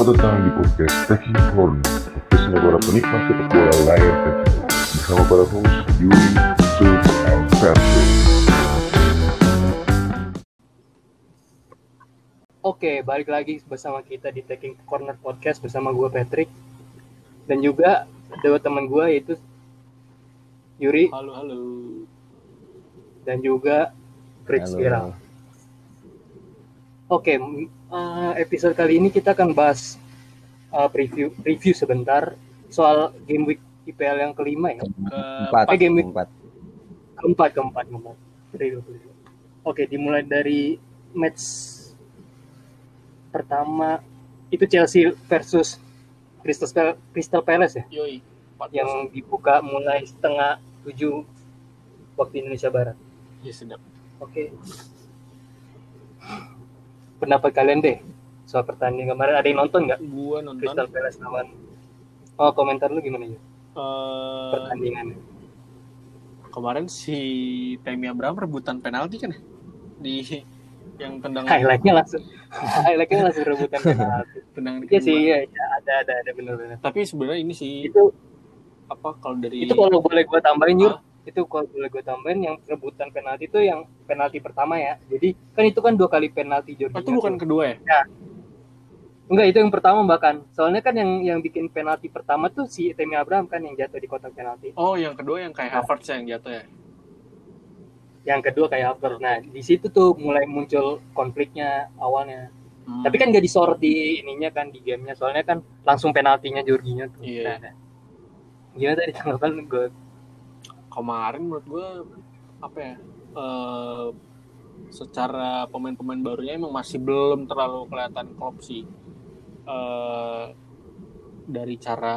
Selamat datang di podcast Taking Corner Podcastnya para penikmat sepak bola layar kecil Bersama para host Yuri, Sultan, and Persik Oke, balik lagi bersama kita di Taking Corner Podcast bersama gue Patrick dan juga dua teman gue yaitu Yuri Halo, halo. dan juga Fritz Halo. Viral. Oke, m- eh, episode kali ini kita akan bahas eh, preview review sebentar soal game week IPL yang kelima ya. empat Eh, game week. empat Keempat, keempat, keempat. Review, review. Oke, dimulai dari match pertama itu Chelsea versus Crystal, Crystal Palace ya, Yoi. Empat yang dibuka mulai setengah tujuh waktu Indonesia Barat. Ya sedap. Oke. Pendapat kalian deh soal pertandingan kemarin ada yang nonton nggak Gua nonton Crystal Palace lawan? Oh komentar lu gimana ya eh, pertandingannya? kemarin si Temi Abraham rebutan penalti kan ya? Di yang tendang Highlightnya langsung, highlightnya langsung rebutan penalti. tendang Iya sih, iya, iya, ada ada ada benar-benar. Tapi sebenarnya ini sih Itu apa kalau dari itu kalau boleh gue tambahin Yur, Ah. Itu kalau boleh gue tambahin yang rebutan penalti itu yang penalti pertama ya. Jadi kan itu kan dua kali penalti Jorginho. itu bukan tuh. kedua ya? Enggak, itu yang pertama bahkan. Soalnya kan yang yang bikin penalti pertama tuh si Temi Abraham kan yang jatuh di kotak penalti. Oh, yang kedua yang kayak Ah. Havertz yang jatuh ya? Yang kedua kayak Havertz. Nah, di situ tuh mulai muncul konfliknya awalnya. Hmm. Tapi kan gak disorot di ininya kan di gamenya. Soalnya kan langsung penaltinya Jorginho tuh. Iya. Nah, nah. Gimana tadi tanggapan gue? Kemarin menurut gue apa ya? eh secara pemain-pemain barunya emang masih belum terlalu kelihatan klop sih. eh dari cara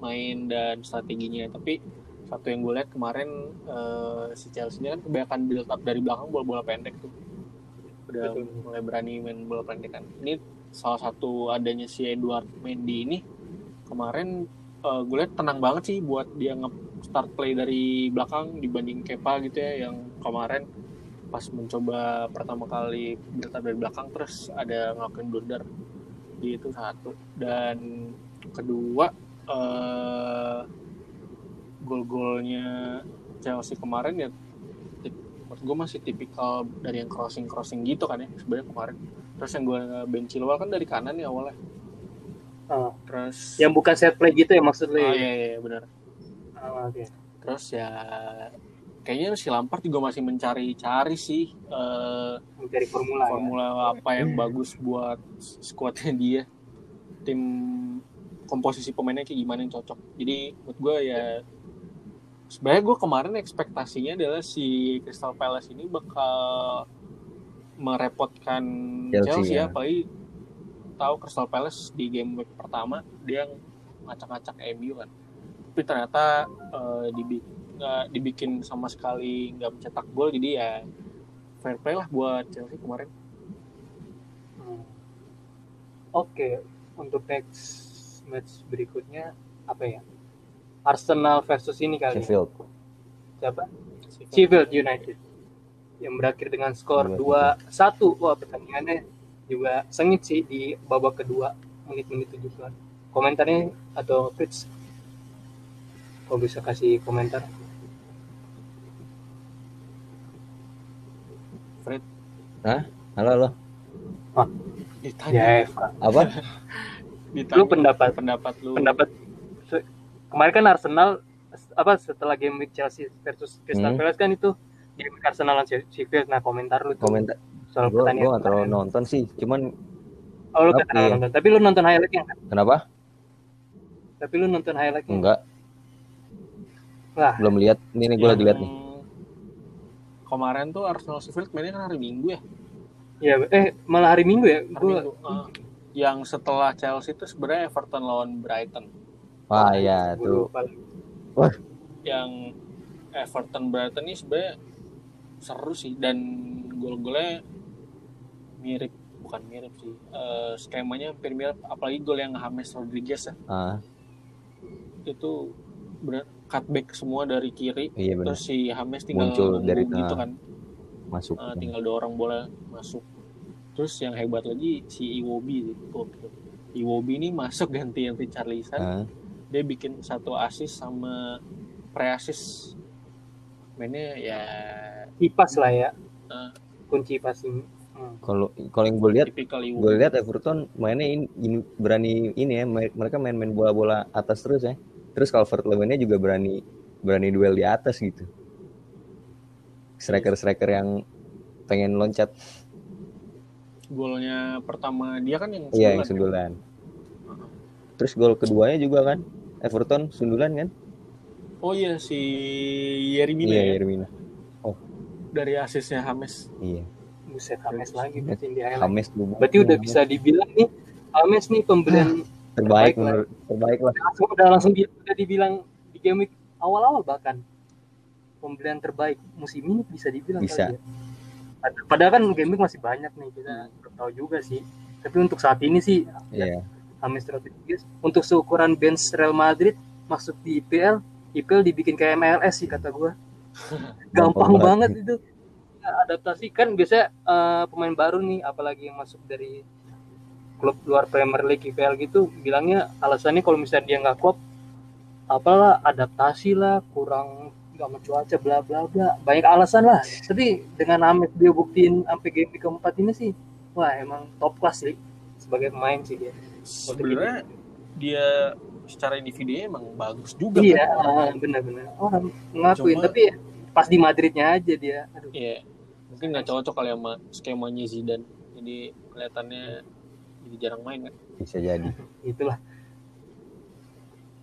main dan strateginya tapi satu yang gue lihat kemarin eh, si Chelsea ini kan kebanyakan build up dari belakang bola-bola pendek tuh udah Betul. mulai berani main bola pendek kan ini salah satu adanya si Edward Mendy ini kemarin eh, gue lihat tenang banget sih buat dia nge-start play dari belakang dibanding Kepa gitu ya yang kemarin pas mencoba pertama kali up dari belakang terus ada ngelakuin blunder itu satu. Dan kedua eh gol-golnya Chelsea kemarin ya menurut gue masih tipikal dari yang crossing crossing gitu kan ya sebenarnya kemarin. Terus yang gue bench Chilwell kan dari kanan ya awalnya Oh, terus yang bukan set play gitu ya maksud lu? oh ya? iya iya benar Oh, oke. terus ya kayaknya si Lampard juga masih mencari-cari sih eh, Mencari formula, ya. formula apa yang bagus buat skuadnya dia tim komposisi pemainnya kayak gimana yang cocok jadi menurut gue ya sebenarnya gue kemarin ekspektasinya adalah si Crystal Palace ini bakal merepotkan Chelsea, Chelsea, ya ya. Tahu Crystal Palace di game week pertama dia ngacak-ngacak MU kan tapi ternyata eh, dibi- nggak dibikin sama sekali nggak mencetak gol jadi ya fair play lah buat Chelsea kemarin Hmm. Oke, untuk next match berikutnya apa ya? Arsenal versus ini kali. ya? Sheffield Siapa? Sheffield United. Yang berakhir dengan skor 2-1. Wah, pertandingannya juga sengit sih di babak kedua menit-menit 70-an. Komentarnya atau Fritz? Kau bisa kasih komentar? Fred. Halo halo. Ditanya. Ya, apa? Ditanya. Lu pendapat. Pendapat lu. Pendapat. Kemarin kan Arsenal apa setelah game week Chelsea versus Crystal Hmm. Palace kan itu game Arsenal lawan Sheffield. Nah komentar lu tuh. Komentar soal gue pertandingan gue nggak terlalu nonton sih cuman oh lu terlalu nonton. Tapi lu nonton highlightnya kan kenapa? Tapi lu nonton highlightnya? Enggak. Wah. belum lihat. Ini nih gue lagi lihat nih. Kemarin tuh Arsenal Sheffield mainnya kan hari Minggu ya? Iya, eh malah hari Minggu ya. hari Gua Minggu. Eh, yang setelah Chelsea itu sebenarnya Everton lawan Brighton. Wah ya gua tuh. lupa. yang Everton Brighton ini sebenarnya seru sih. Dan gol-golnya mirip bukan mirip sih. Eh, skemanya hampir mirip apalagi gol yang James Rodriguez ya. Ah. Itu bener cutback semua dari kiri iya benar terus si James tinggal Muncul dari gitu kan. Masuk. Eh, tinggal dorong bola masuk. Terus yang hebat lagi si Iwobi itu Iwobi ini masuk ganti yang Richarlison Ah, dia bikin satu assist sama pre assist mainnya ya kipas lah ya. Ah. kunci passing Hmm. kalau kalau yang gue lihat gue lihat Everton mainnya ini, ini- berani ini ya mereka main-main bola-bola atas terus ya. Terus Calvert Lewinnya juga berani berani duel di atas gitu. Striker-striker yang pengen loncat. Golnya pertama dia kan yang iya yang sundulan. sundulan. Terus gol keduanya juga kan Everton sundulan kan? Oh iya si Yerimina iya ya, Yermina dari asisnya Hames. Iya buset Hames lagi berarti di highlight Hames dulu berarti udah bisa dibilang nih Hames nih pembelian terbaik terbaik menurut terbaik lah langsung udah langsung di, udah dibilang di game week awal-awal bahkan pembelian terbaik musim ini bisa dibilang Bisa. kali ya. Pad- Padahal kan game week masih banyak nih kita belum tahu juga sih. Tapi untuk saat ini sih iya James Rodriguez untuk seukuran bench Real Madrid masuk di IPL, IPL dibikin kayak MLS sih kata gua. Gampang banget itu. Adaptasi kan biasanya eh, pemain baru nih apalagi yang masuk dari klub luar Premier League IPL gitu bilangnya alasannya kalau misalnya dia nggak klop apalah adaptasi lah kurang nggak sama cuaca bla bla bla. Banyak alasan lah. Tapi dengan Ahmed dia buktiin sampai game keempat ini sih wah emang top class sih. Sebagai pemain sih dia. Sebenarnya dia secara individunya emang bagus juga iya kan. benar-benar. Orang ngakuin Cuma- tapi pas di Madridnya aja dia aduh. Iya, mungkin nggak cocok kali sama skemanya Zidane. Jadi kelihatannya jadi jarang main kan. bisa jadi itulah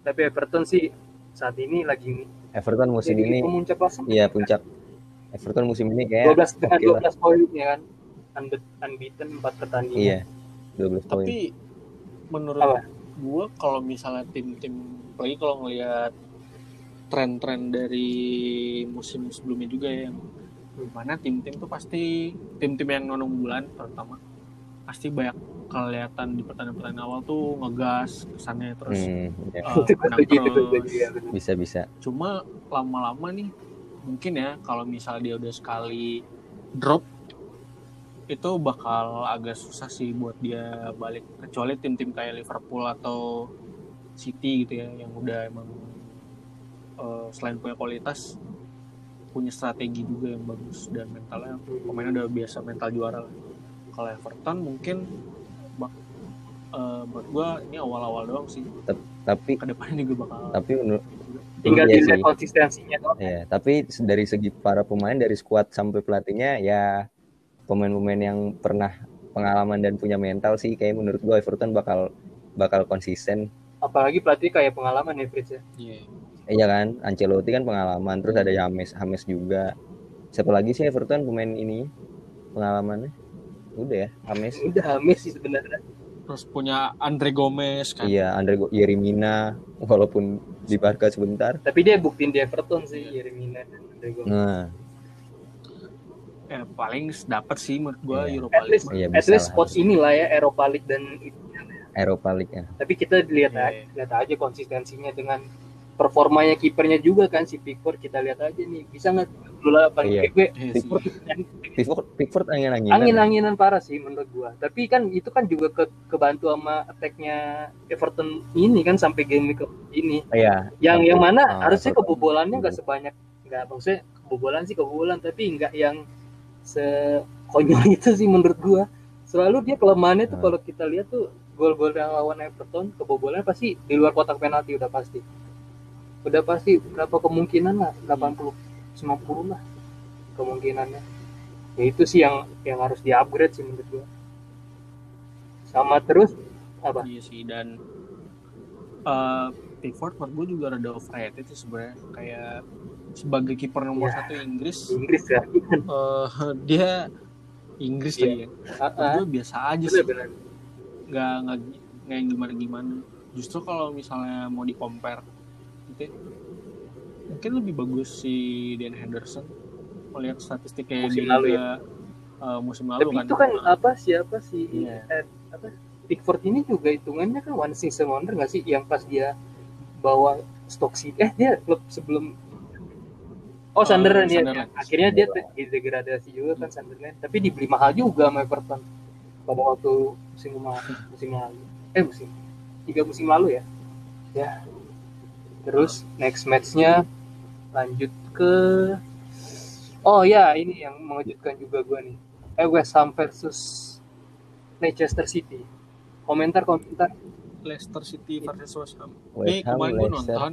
tapi Everton sih saat ini lagi Everton musim jadi ini kelas iya puncak Everton musim ini kayak 12 dengan oke lah. 12 poin ya kan Unbe- unbeaten 4 pertandingan iya 12 poin Tapi menurut Apa? gua kalau misalnya tim-tim lagi kalau ngelihat tren-tren dari musim sebelumnya juga ya, yang mana tim-tim tuh pasti tim-tim yang non unggulan terutama pasti banyak kelihatan di pertandingan-pertandingan awal tuh ngegas kesannya terus Hmm, setuju itu terus. ya benar. bisa bisa cuma lama-lama nih mungkin ya kalau misal dia udah sekali drop itu bakal agak susah sih buat dia balik kecuali tim-tim kayak Liverpool atau City gitu ya yang udah emang eh, selain punya kualitas punya strategi juga yang bagus dan mentalnya pemainnya udah biasa mental juara lah. kalau Everton mungkin bak, eh, buat gua ini awal-awal doang sih. Tapi ke depannya juga bakal tapi menurut tinggal Iya dilihat konsistensinya doang. Ya tapi dari segi para pemain dari skuad sampai pelatihnya ya pemain-pemain yang pernah pengalaman dan punya mental sih kayak menurut gua Everton bakal bakal konsisten. Apalagi pelatih kayak pengalaman ya Fritz ya. Iya. Iya kan Ancelotti kan pengalaman terus ada James James juga. Siapa lagi sih Everton pemain ini? Pengalamannya? Udah ya James. Udah Hamis sih sebenarnya. Terus punya Andre Gomez kan. Iya Andre Go- Yerimina walaupun di Barca sebentar. Tapi dia buktiin di Everton sih Yeremina dan Rodrigo nah. Ya paling dapat sih menurut gua Iya. Europa at least League. Iya, at bisa least lah. spot inilah ya Eropa League dan itu. Eropa League ya. Tapi kita lihat Iya. aja lihat aja konsistensinya dengan performanya kipernya juga kan si Pickford. Kita lihat aja nih bisa nggak? Dulu lah paling Iya. gue Iya sih. Pickford Pickford Pickford angin-anginan. Angin-anginan parah sih menurut gua. Tapi kan itu kan juga ke kebantu sama attacknya Everton ini kan sampai game ke ini. Iya. Yang yang mana Ah, harusnya Everton. kebobolannya nggak sebanyak nggak maksudnya kebobolan sih kebobolan tapi nggak yang sekonyol itu sih menurut gua. Selalu dia kelemahannya tuh Hmm. kalau kita lihat tuh gol-gol yang lawan Everton kebobolan pasti di luar kotak penalti udah pasti udah pasti berapa kemungkinan lah? 80 90 lah kemungkinannya. Ya itu sih yang yang harus di upgrade sih menurut gua. Sama terus apa? Iya sih dan eh Pickford menurut gue juga rada overrated sih sebenarnya. Kayak sebagai kiper nomor Ya. satu Inggris Inggris ya. eh dia Inggris Iya. lagi ya. Ah, ah, gue biasa aja sih. bener-bener nggak nggak nggak yang gimana gimana justru kalau misalnya mau di compare ya, mungkin lebih bagus si Dan Henderson. Melihat statistiknya Musim dia lalu juga, eh, musim lalu tapi kan. itu kan apa siapa sih Iya. eh, apa Pickford ini juga hitungannya kan one season wonder nggak sih? Yang pas dia bawa Stoke City eh dia klub sebelum oh Oh, Sunderland ya Sunderland. akhirnya dia degradasi juga kan Sunderland. Tapi dibeli mahal juga sama Everton pada waktu musim kemarin musim lalu. Eh musim tiga musim lalu ya? Ya terus next matchnya lanjut ke oh ya ini yang mengejutkan juga gua nih. Eh West Ham versus Leicester City. Komentar komentar. Leicester City versus West Ham. Ini kemarin gue nonton.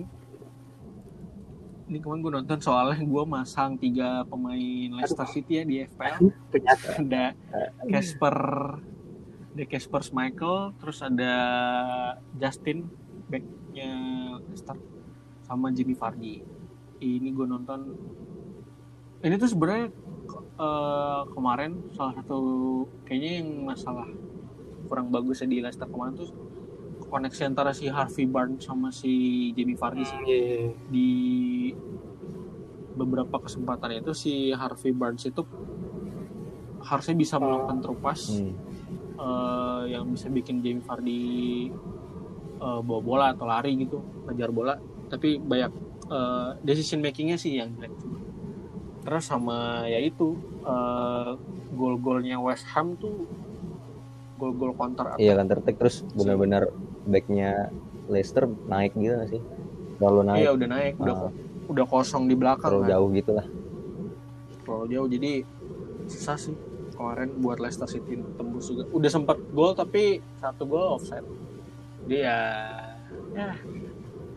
Ini kemarin gue nonton soalnya gue masang tiga pemain Leicester City ya di FPL. ternyata. Ada Casper, ada Casper Michael, terus ada Justin backnya Leicester sama Jimmy Vardy. Ini gue nonton. Ini tuh sebenarnya eh, kemarin salah satu kayaknya yang masalah kurang bagus ya di Leicester kemarin tuh koneksi antara si Harvey Barnes sama si Jamie Vardy sih Hmm, iya, iya. di beberapa kesempatan itu si Harvey Barnes itu harusnya bisa melakukan through pass Hmm. eh, yang bisa bikin Jamie Vardy eh, bawa bola atau lari gitu ngejar bola tapi banyak eh, decision makingnya sih yang jelek terus sama ya itu eh, gol-golnya West Ham tuh gol-gol counter attack Iya counter attack terus benar-benar backnya Leicester naik gitu nggak sih? Terlalu naik, Iya udah naik, udah Ah. udah kosong di belakang terlalu kan. jauh gitu lah. Terlalu jauh jadi susah sih kemarin buat Leicester City tembus juga. Udah sempat gol tapi satu gol offside. Dia ya ya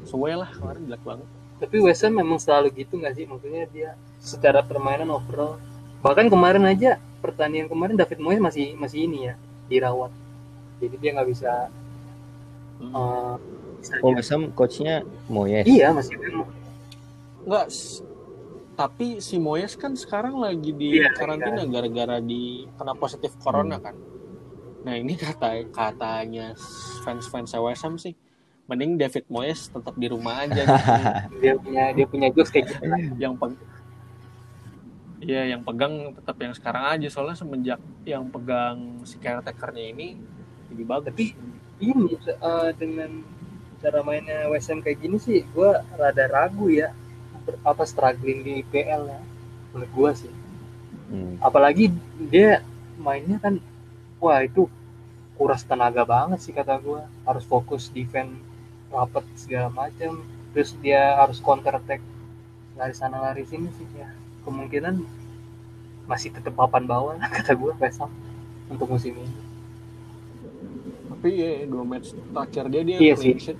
sesuai lah kemarin jelek banget. tapi West Ham memang selalu gitu nggak sih maksudnya dia secara permainan overall bahkan kemarin aja pertandingan kemarin David Moyes masih masih ini ya dirawat jadi dia nggak bisa Hmm. eh, bisa Oh dia- West Ham coachnya Moyes. iya masih s- tapi si Moyes kan sekarang lagi di Iya, karantina gara-gara di kena positif corona kan. Nah ini kata katanya fans-fans West Ham sih mending David Moyes tetap di rumah aja gitu. dia punya dia punya jokes kayak gitu yang peg Iya, yang pegang tetap yang sekarang aja soalnya semenjak yang pegang si caretakernya ini lebih bagus. Tapi- ini eh, dengan cara mainnya West Ham kayak gini sih gue rada ragu ya apa struggling di IPL ya menurut gue sih Hmm. apalagi dia mainnya kan wah itu kuras tenaga banget sih kata gua harus fokus defense rapat segala macam terus dia harus counter attack lari sana lari sini sih ya kemungkinan masih tetap papan bawah lah kata gua West Ham untuk musim ini Tapi ya dua match terakhir dia dia Iya clean sih. sheet.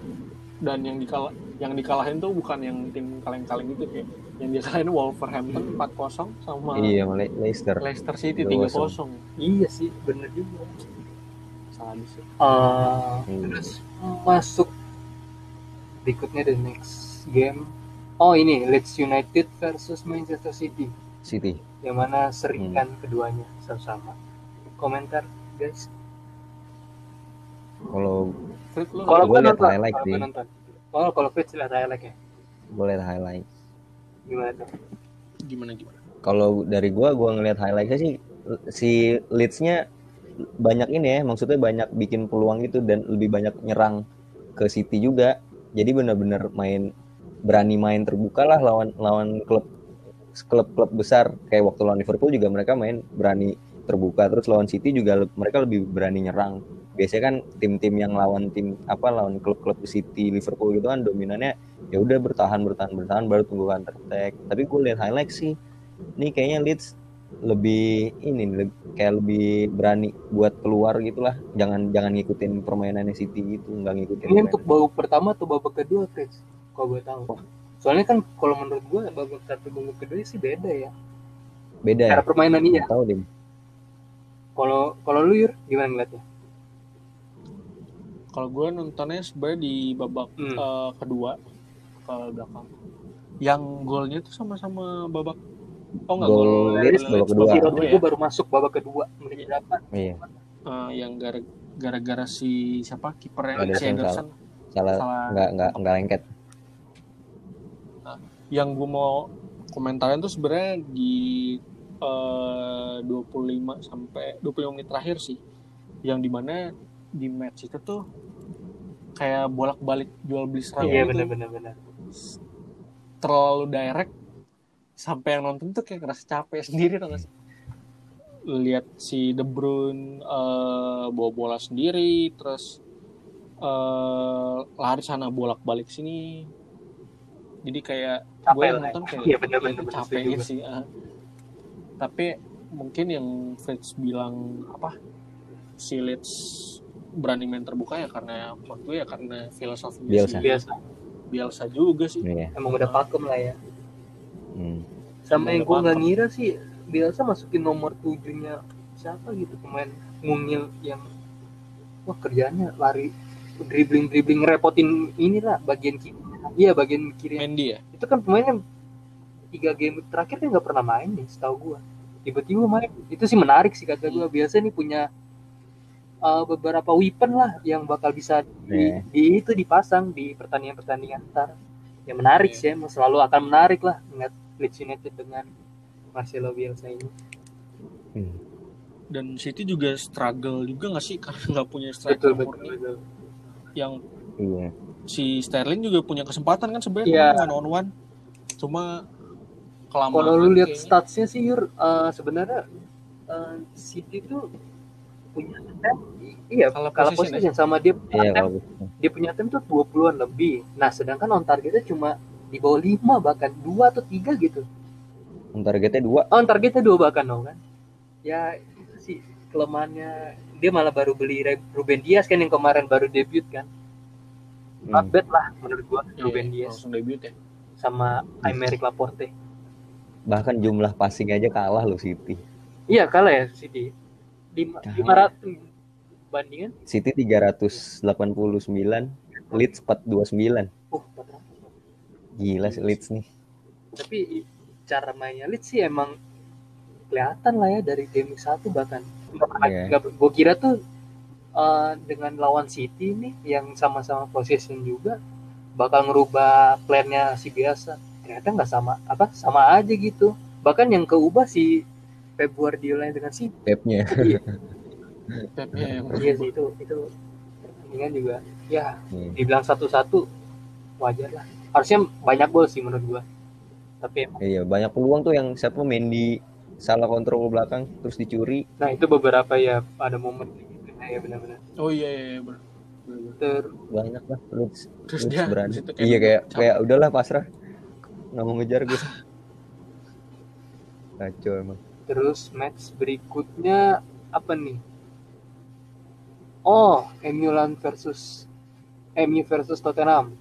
dan yang dikalah yang dikalahin tuh bukan yang tim kaleng-kaleng gitu kayak yang dia kalahin Wolverhampton 4-0 sama Iya, Le- Leicester. Leicester City 3-0. 3-0. iya sih bener juga Sadis sih. Eh, Hmm. terus masuk berikutnya the next game oh ini Leeds United versus Manchester City City. yang mana sering kan keduanya sama-sama komentar guys Kalau kalau liat nonton highlight kalau sih. nonton oh kalau Fritz lihat highlight ya boleh highlight. gimana tuh gimana gimana? Kalau dari gua gua ngelihat highlightnya sih si Leeds-nya banyak ini ya, maksudnya banyak bikin peluang gitu dan lebih banyak nyerang ke City juga. Jadi benar-benar main berani main terbuka lah lawan lawan klub klub-klub besar kayak waktu lawan Liverpool juga mereka main berani terbuka terus lawan City juga mereka lebih berani nyerang. Biasanya kan tim-tim yang lawan tim apa lawan klub-klub City, Liverpool gitu kan dominannya ya udah bertahan bertahan bertahan baru tunggu counter attack. Tapi gue lihat highlight sih ini kayaknya Leeds lebih ini lebih, kayak lebih berani buat keluar gitulah. Jangan jangan ngikutin permainannya City gitu nggak ngikutin ini permainan. untuk babak pertama atau babak kedua Fritz kalau gue tahu. Soalnya kan kalau menurut gue babak satu babak kedua sih beda ya. Beda ya? Cara permainan iya. Tahu deh kalau kalau lu Yur gimana ngeliatnya? Kalau gue nontonnya sebenarnya di babak Hmm. eh, kedua ke belakang. Yang golnya tuh sama-sama babak Oh enggak Gol gol Leeds babak kedua. ya. Rodrigo baru masuk babak kedua menit berapa? Iya. Eh, yang gara- gara-gara si siapa? Kipernya Ederson si Ederson salah salah nggak nggak nggak lengket. Yang gue mau komentarin tuh sebenarnya di eh, 25 sampai 25 menit terakhir sih. Yang di mana di match itu tuh kayak bolak-balik jual beli serang iya gitu benar benar benar terlalu direct sampai yang nonton tuh kayak ngerasa capek sendiri tau gak sih lihat si De Bruyne eh, bawa bola sendiri terus eh lari sana bolak-balik sini. Jadi kayak gue Capek yang lah. nonton kayak Iya, bener-bener, ya, capek setuju gitu sih. ah. Tapi mungkin yang Fritz bilang apa si Leeds berani main terbuka ya karena menurut gue ya karena filosofi biasa Bielsa juga sih. Iya. emang udah pakem lah ya Hmm. sama yang gue nggak ngira sih biasa masukin nomor tujuhnya siapa gitu pemain ngungil yang wah kerjanya lari dribbling dribbling ngerepotin inilah bagian kiri iya bagian kiri Mendy ya. itu kan pemainnya tiga game terakhir kan nggak pernah main nih setahu gua tiba-tiba main itu sih menarik sih kata gua biasa nih punya uh, beberapa weapon lah yang bakal bisa di, Iya. di itu dipasang di pertandingan-pertandingan ntar yang menarik Iya. sih emang selalu akan menarik lah ngeliat Leeds United dengan Marcelo Bielsa ini Hmm. Dan City juga struggle juga nggak sih karena nggak punya striker betul betul, murni betul. yang Iya. si Sterling juga punya kesempatan kan sebenarnya Iya. one on one. Cuma kelamaan. kalau lu lihat statsnya sih Yur uh, sebenarnya uh, City tuh punya attempt iya kalau possession posisi sama dia Iya kalau gitu. dia punya tim tuh 20-an lebih. Nah, sedangkan on targetnya cuma di bawah 5 bahkan 2 atau 3 gitu. targetnya dua. Oh, on targetnya 2 bahkan dong kan. Ya itu sih kelemahannya. Dia malah baru beli Ruben Dias kan yang kemarin baru debut kan. Not Hmm. bad lah menurut gua Iya, Ruben Dias langsung debut ya. sama Aymeric Laporte. Bahkan jumlah passing aja kalah loh City. Iya kalah ya City. Lima-. 500 bandingan. City 389, Leeds 429. Oh, 400. Gila sih Leeds nih. tapi cara mainnya Leeds sih emang kelihatan lah ya dari game 1 bahkan nggak- gua kira tuh eh, dengan lawan City nih yang sama-sama possession juga bakal ngerubah plannya si biasa ternyata nggak sama apa sama aja gitu bahkan yang keubah si Pep Guardiola dengan si Pepnya. Pepnya yang iya sih itu itu pertandingan juga ya Hmm. dibilang satu-satu wajar lah harusnya banyak gol sih menurut gua tapi emang Iya, banyak peluang tuh yang siapa Mendy salah kontrol belakang terus dicuri. Nah itu beberapa ya ada momen gitu Nah, ya benar-benar. Oh iya iya, iya. Bener-bener. Ter Banyak lah Leeds. Terus Leeds dia berani. situ Iya kayak cabut. kayak udahlah pasrah. Nggak mau ngejar gue. Kacau emang. Terus match berikutnya apa nih? Oh, MU Milan versus MU versus Tottenham.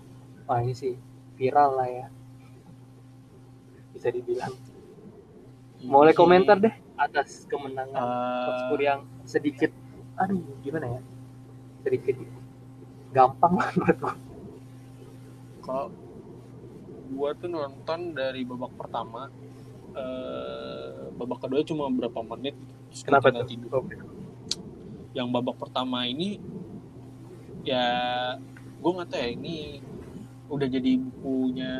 Wah ini sih viral lah ya. Bisa dibilang. Mulai komentar deh atas kemenangan Eh, Hotspur yang sedikit, aduh gimana ya? Sedikit gampang lah menurut gua. kalau gua tuh nonton dari babak pertama eh babak kedua cuma berapa menit terus Kenapa tuh? tidur. Oh, yang babak pertama ini ya gue nggak tahu ya ini udah jadi bukunya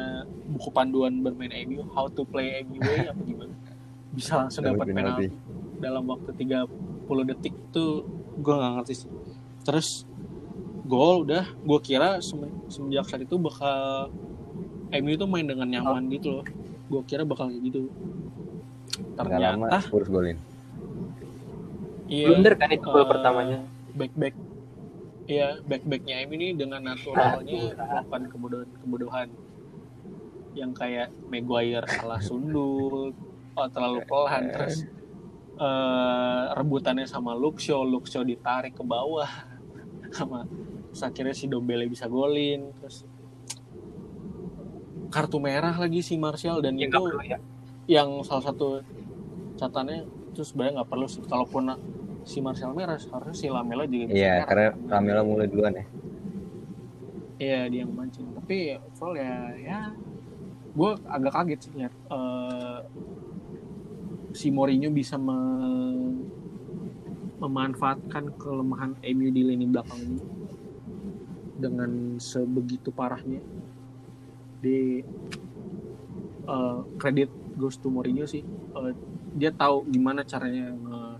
buku panduan bermain MU how to play MU way apa gimana bisa langsung Dapat penalti. dalam waktu 30 detik tuh gue nggak ngerti sih terus gol udah gue kira semen- semenjak saat itu bakal MU tuh main dengan nyaman gitu loh gue kira bakal kayak gitu. Nggak lama ternyata Spurs golin. iya. Blunder kan itu gol Eh, pertamanya. back back Iya, back backnya M ini dengan naturalnya melakukan kebodohan kebodohan yang kayak Maguire salah sundul, oh, terlalu pelan terus eh, rebutannya sama Luxio, Luxio ditarik ke bawah. Sama akhirnya si Dombele bisa golin terus kartu merah lagi si Martial dan Ya itu perlu ya. yang salah satu catatannya itu sebenarnya nggak perlu sih kalaupun si Martial merah harusnya si Lamela juga bisa Iya, merah. karena Ramela mulai duluan ya. iya dia yang mancing tapi overall ya ya gue agak kaget sih lihat eh, si Mourinho bisa me- memanfaatkan kelemahan MU di lini belakang ini dengan sebegitu parahnya di eh, kredit goes to Mourinho sih Eh, dia tahu gimana caranya nge-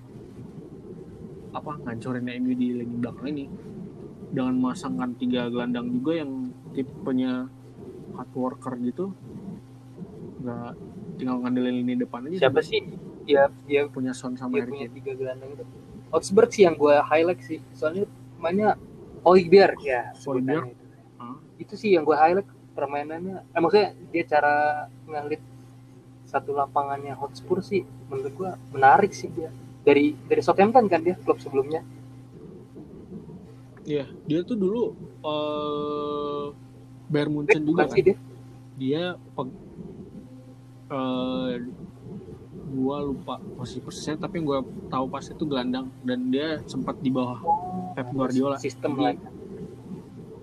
apa ngancurin MU di lini belakang ini dengan memasangkan tiga gelandang juga yang tipenya hard worker gitu nggak tinggal ngandelin lini depan aja Siapa sih? Dia dia punya Son sama dia punya tiga gelandang itu. Augsburg sih yang gue highlight sih. Soalnya mainnya Hoiberg ya sebutannya itu. Hmm. itu sih yang gue highlight permainannya eh, maksudnya dia cara ngelit satu lapangannya Hotspur sih menurut gue menarik sih dia dari dari Southampton kan dia klub sebelumnya Iya, dia tuh dulu eh Bayern Munchen juga kan. dia Dia peg- eh gua lupa posisi persisnya tapi gua tahu pas itu gelandang dan dia sempat di bawah Pep Guardiola. sistem lah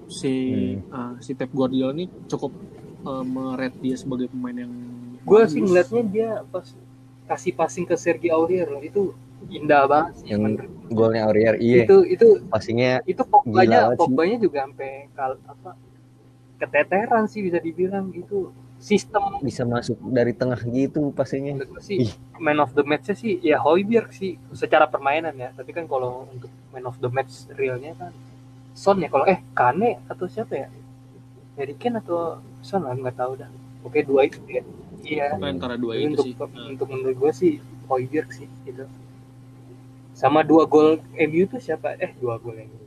si eh, si Pep Guardiola ini cukup eh, meret dia sebagai pemain yang gue sih ngeliatnya dia pas kasih passing ke Sergi Aurier loh. Itu indah banget sih Yang golnya Aurier iya. Itu itu passingnya itu Pogba-nya. Pogba-nya juga sampai kal apa keteteran sih bisa dibilang itu sistem bisa masuk dari tengah gitu gue sih. Ih. man of the match sih ya Højbjerg sih secara permainan ya. Tapi kan kalau untuk man of the match realnya kan Son ya? Kalau eh Kane atau siapa ya? Harry Kane atau Son lah nggak tahu dah. Oke dua itu ya. Iya. Antara dua itu untuk sih. Nah, untuk menurut gue sih Højbjerg sih gitu. Sama dua gol MU tuh siapa? Eh dua gol MU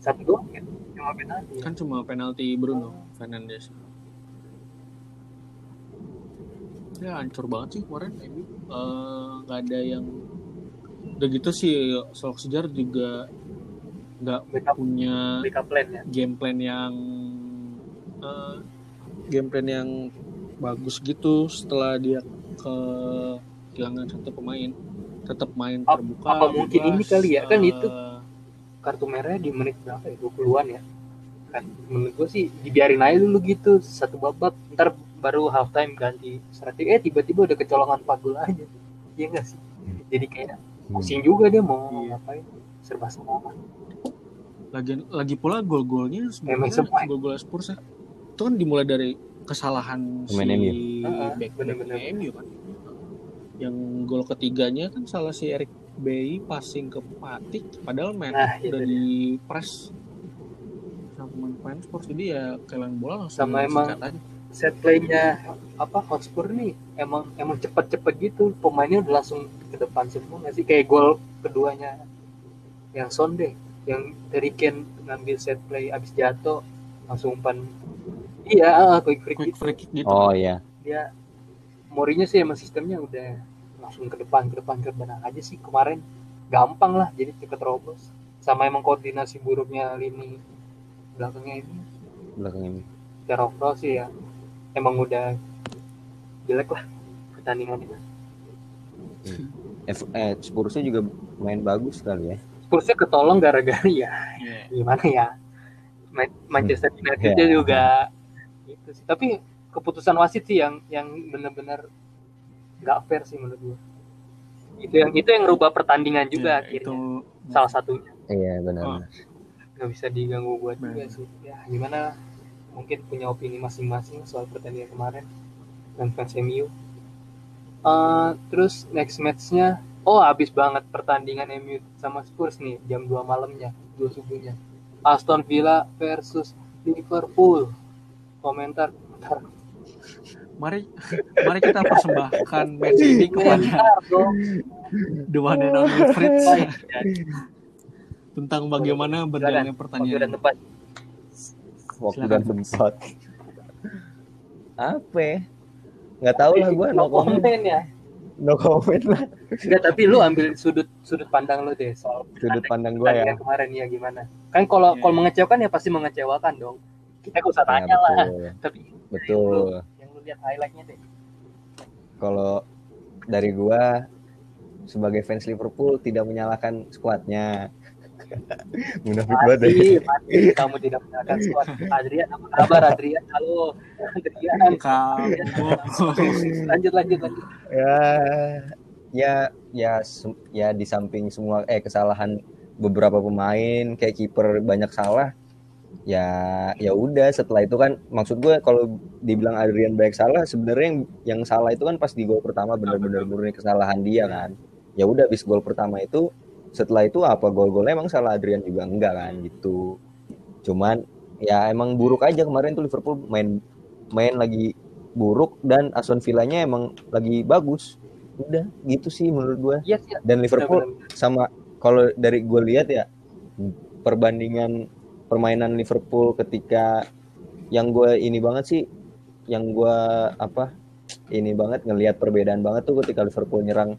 satu doang ya? Cuma penalti. Kan cuma penalti Bruno Fernandes. Ya hancur banget sih kemarin MU. Eh, nggak ada yang udah gitu sih Solskjaer juga nggak backup punya backup plan ya? game plan yang eh, game plan yang bagus gitu setelah dia kehilangan satu pemain. Tetap main terbuka apa mungkin ini kali ya? Kan eh, itu kartu merahnya di menit berapa ya? 20-an ya? Kan menurut gue sih dibiarin aja dulu gitu satu babak ntar baru halftime ganti strategi. Eh tiba-tiba udah kecolongan 4 gol aja. Iya nggak sih? Jadi kayak pusing juga dia mau Iya. ngapain. Serba salah lagi lagi pula gol-golnya sebenarnya semua. gol-gol Spurs ya. Itu kan dimulai dari kesalahan Pemain si back. MU kan. Yang gol ketiganya kan salah si Eric Bailly passing ke Patik padahal main Nah, udah di press. Sama pemain-pemain Spurs jadi ya kehilangan bola langsung Sama emang- aja. set playnya apa Hotspur nih emang emang cepet-cepet gitu pemainnya udah langsung ke depan semua nggak sih? Kayak gol keduanya yang Son deh yang dari Ken ngambil set play abis jatuh langsung umpan. Iya quick free quick free kick gitu. Oh iya. Dia Mourinho sih emang sistemnya udah langsung ke depan ke depan ke depan aja sih kemarin. Gampang lah jadi cepet robos sama emang koordinasi buruknya lini belakangnya ini. Belakang ini. Secara overall sih ya. Emang udah jelek lah pertandingan itu F, eh, Spursnya juga main bagus kali ya Spursnya ketolong gara-gara ya Iya. gimana ya? Ma- Manchester United Ya. juga gitu sih. Tapi keputusan wasit sih yang yang benar-benar nggak fair sih menurut gua. Itu yang itu yang rubah pertandingan juga akhirnya. itu salah satunya. Iya benar Oh. nggak bisa diganggu buat juga Benar. sih. Ya gimana? Mungkin punya opini masing-masing soal pertandingan kemarin dan fans MU Eh, terus next matchnya oh habis banget pertandingan MU sama Spurs nih jam 2 malamnya 2 subuhnya. Aston Villa versus Liverpool. Komentar komentar mari mari kita persembahkan match ini kepada the one and only Fritz. Baik, ya. tentang bagaimana berjalannya Waktu dan pertandingan tempat. Waktu dan tempat. Apa ya? nggak tahu lah gue no no comment comment ya no comment lah. Enggak, tapi lu ambil sudut sudut pandang lu deh soal sudut pandang gue ya. kemarin ya gimana? Kan kalau Iya. kalau mengecewakan ya pasti mengecewakan dong. Kita gak usah Ya, tanya lah. betul. tapi betul. yang lu lihat highlightnya deh. Kalau dari gua sebagai fans Liverpool tidak menyalahkan skuadnya munafik banget ya. mati mati kamu tidak menyalahkan squad Adrian. Apa kabar Adrian? Halo. Adrian. Kamu lanjut lanjut lanjut. Ya ya ya ya di samping semua eh kesalahan beberapa pemain kayak kiper banyak salah ya ya udah setelah itu kan maksud gue kalau dibilang Adrian banyak salah sebenarnya yang yang salah itu kan pas di gol pertama benar-benar murni kesalahan dia kan. Ya udah habis gol pertama itu setelah itu apa? Gol-golnya emang salah Adrian juga? Enggak kan? Gitu. Cuman ya emang buruk aja kemarin tuh Liverpool main main lagi buruk dan Aston Villanya emang lagi bagus. Udah gitu sih menurut gue iya sih. Dan Liverpool benar-benar. sama kalau dari gue lihat ya perbandingan permainan Liverpool ketika yang gue ini banget sih yang gue apa ini banget ngelihat perbedaan banget tuh ketika Liverpool nyerang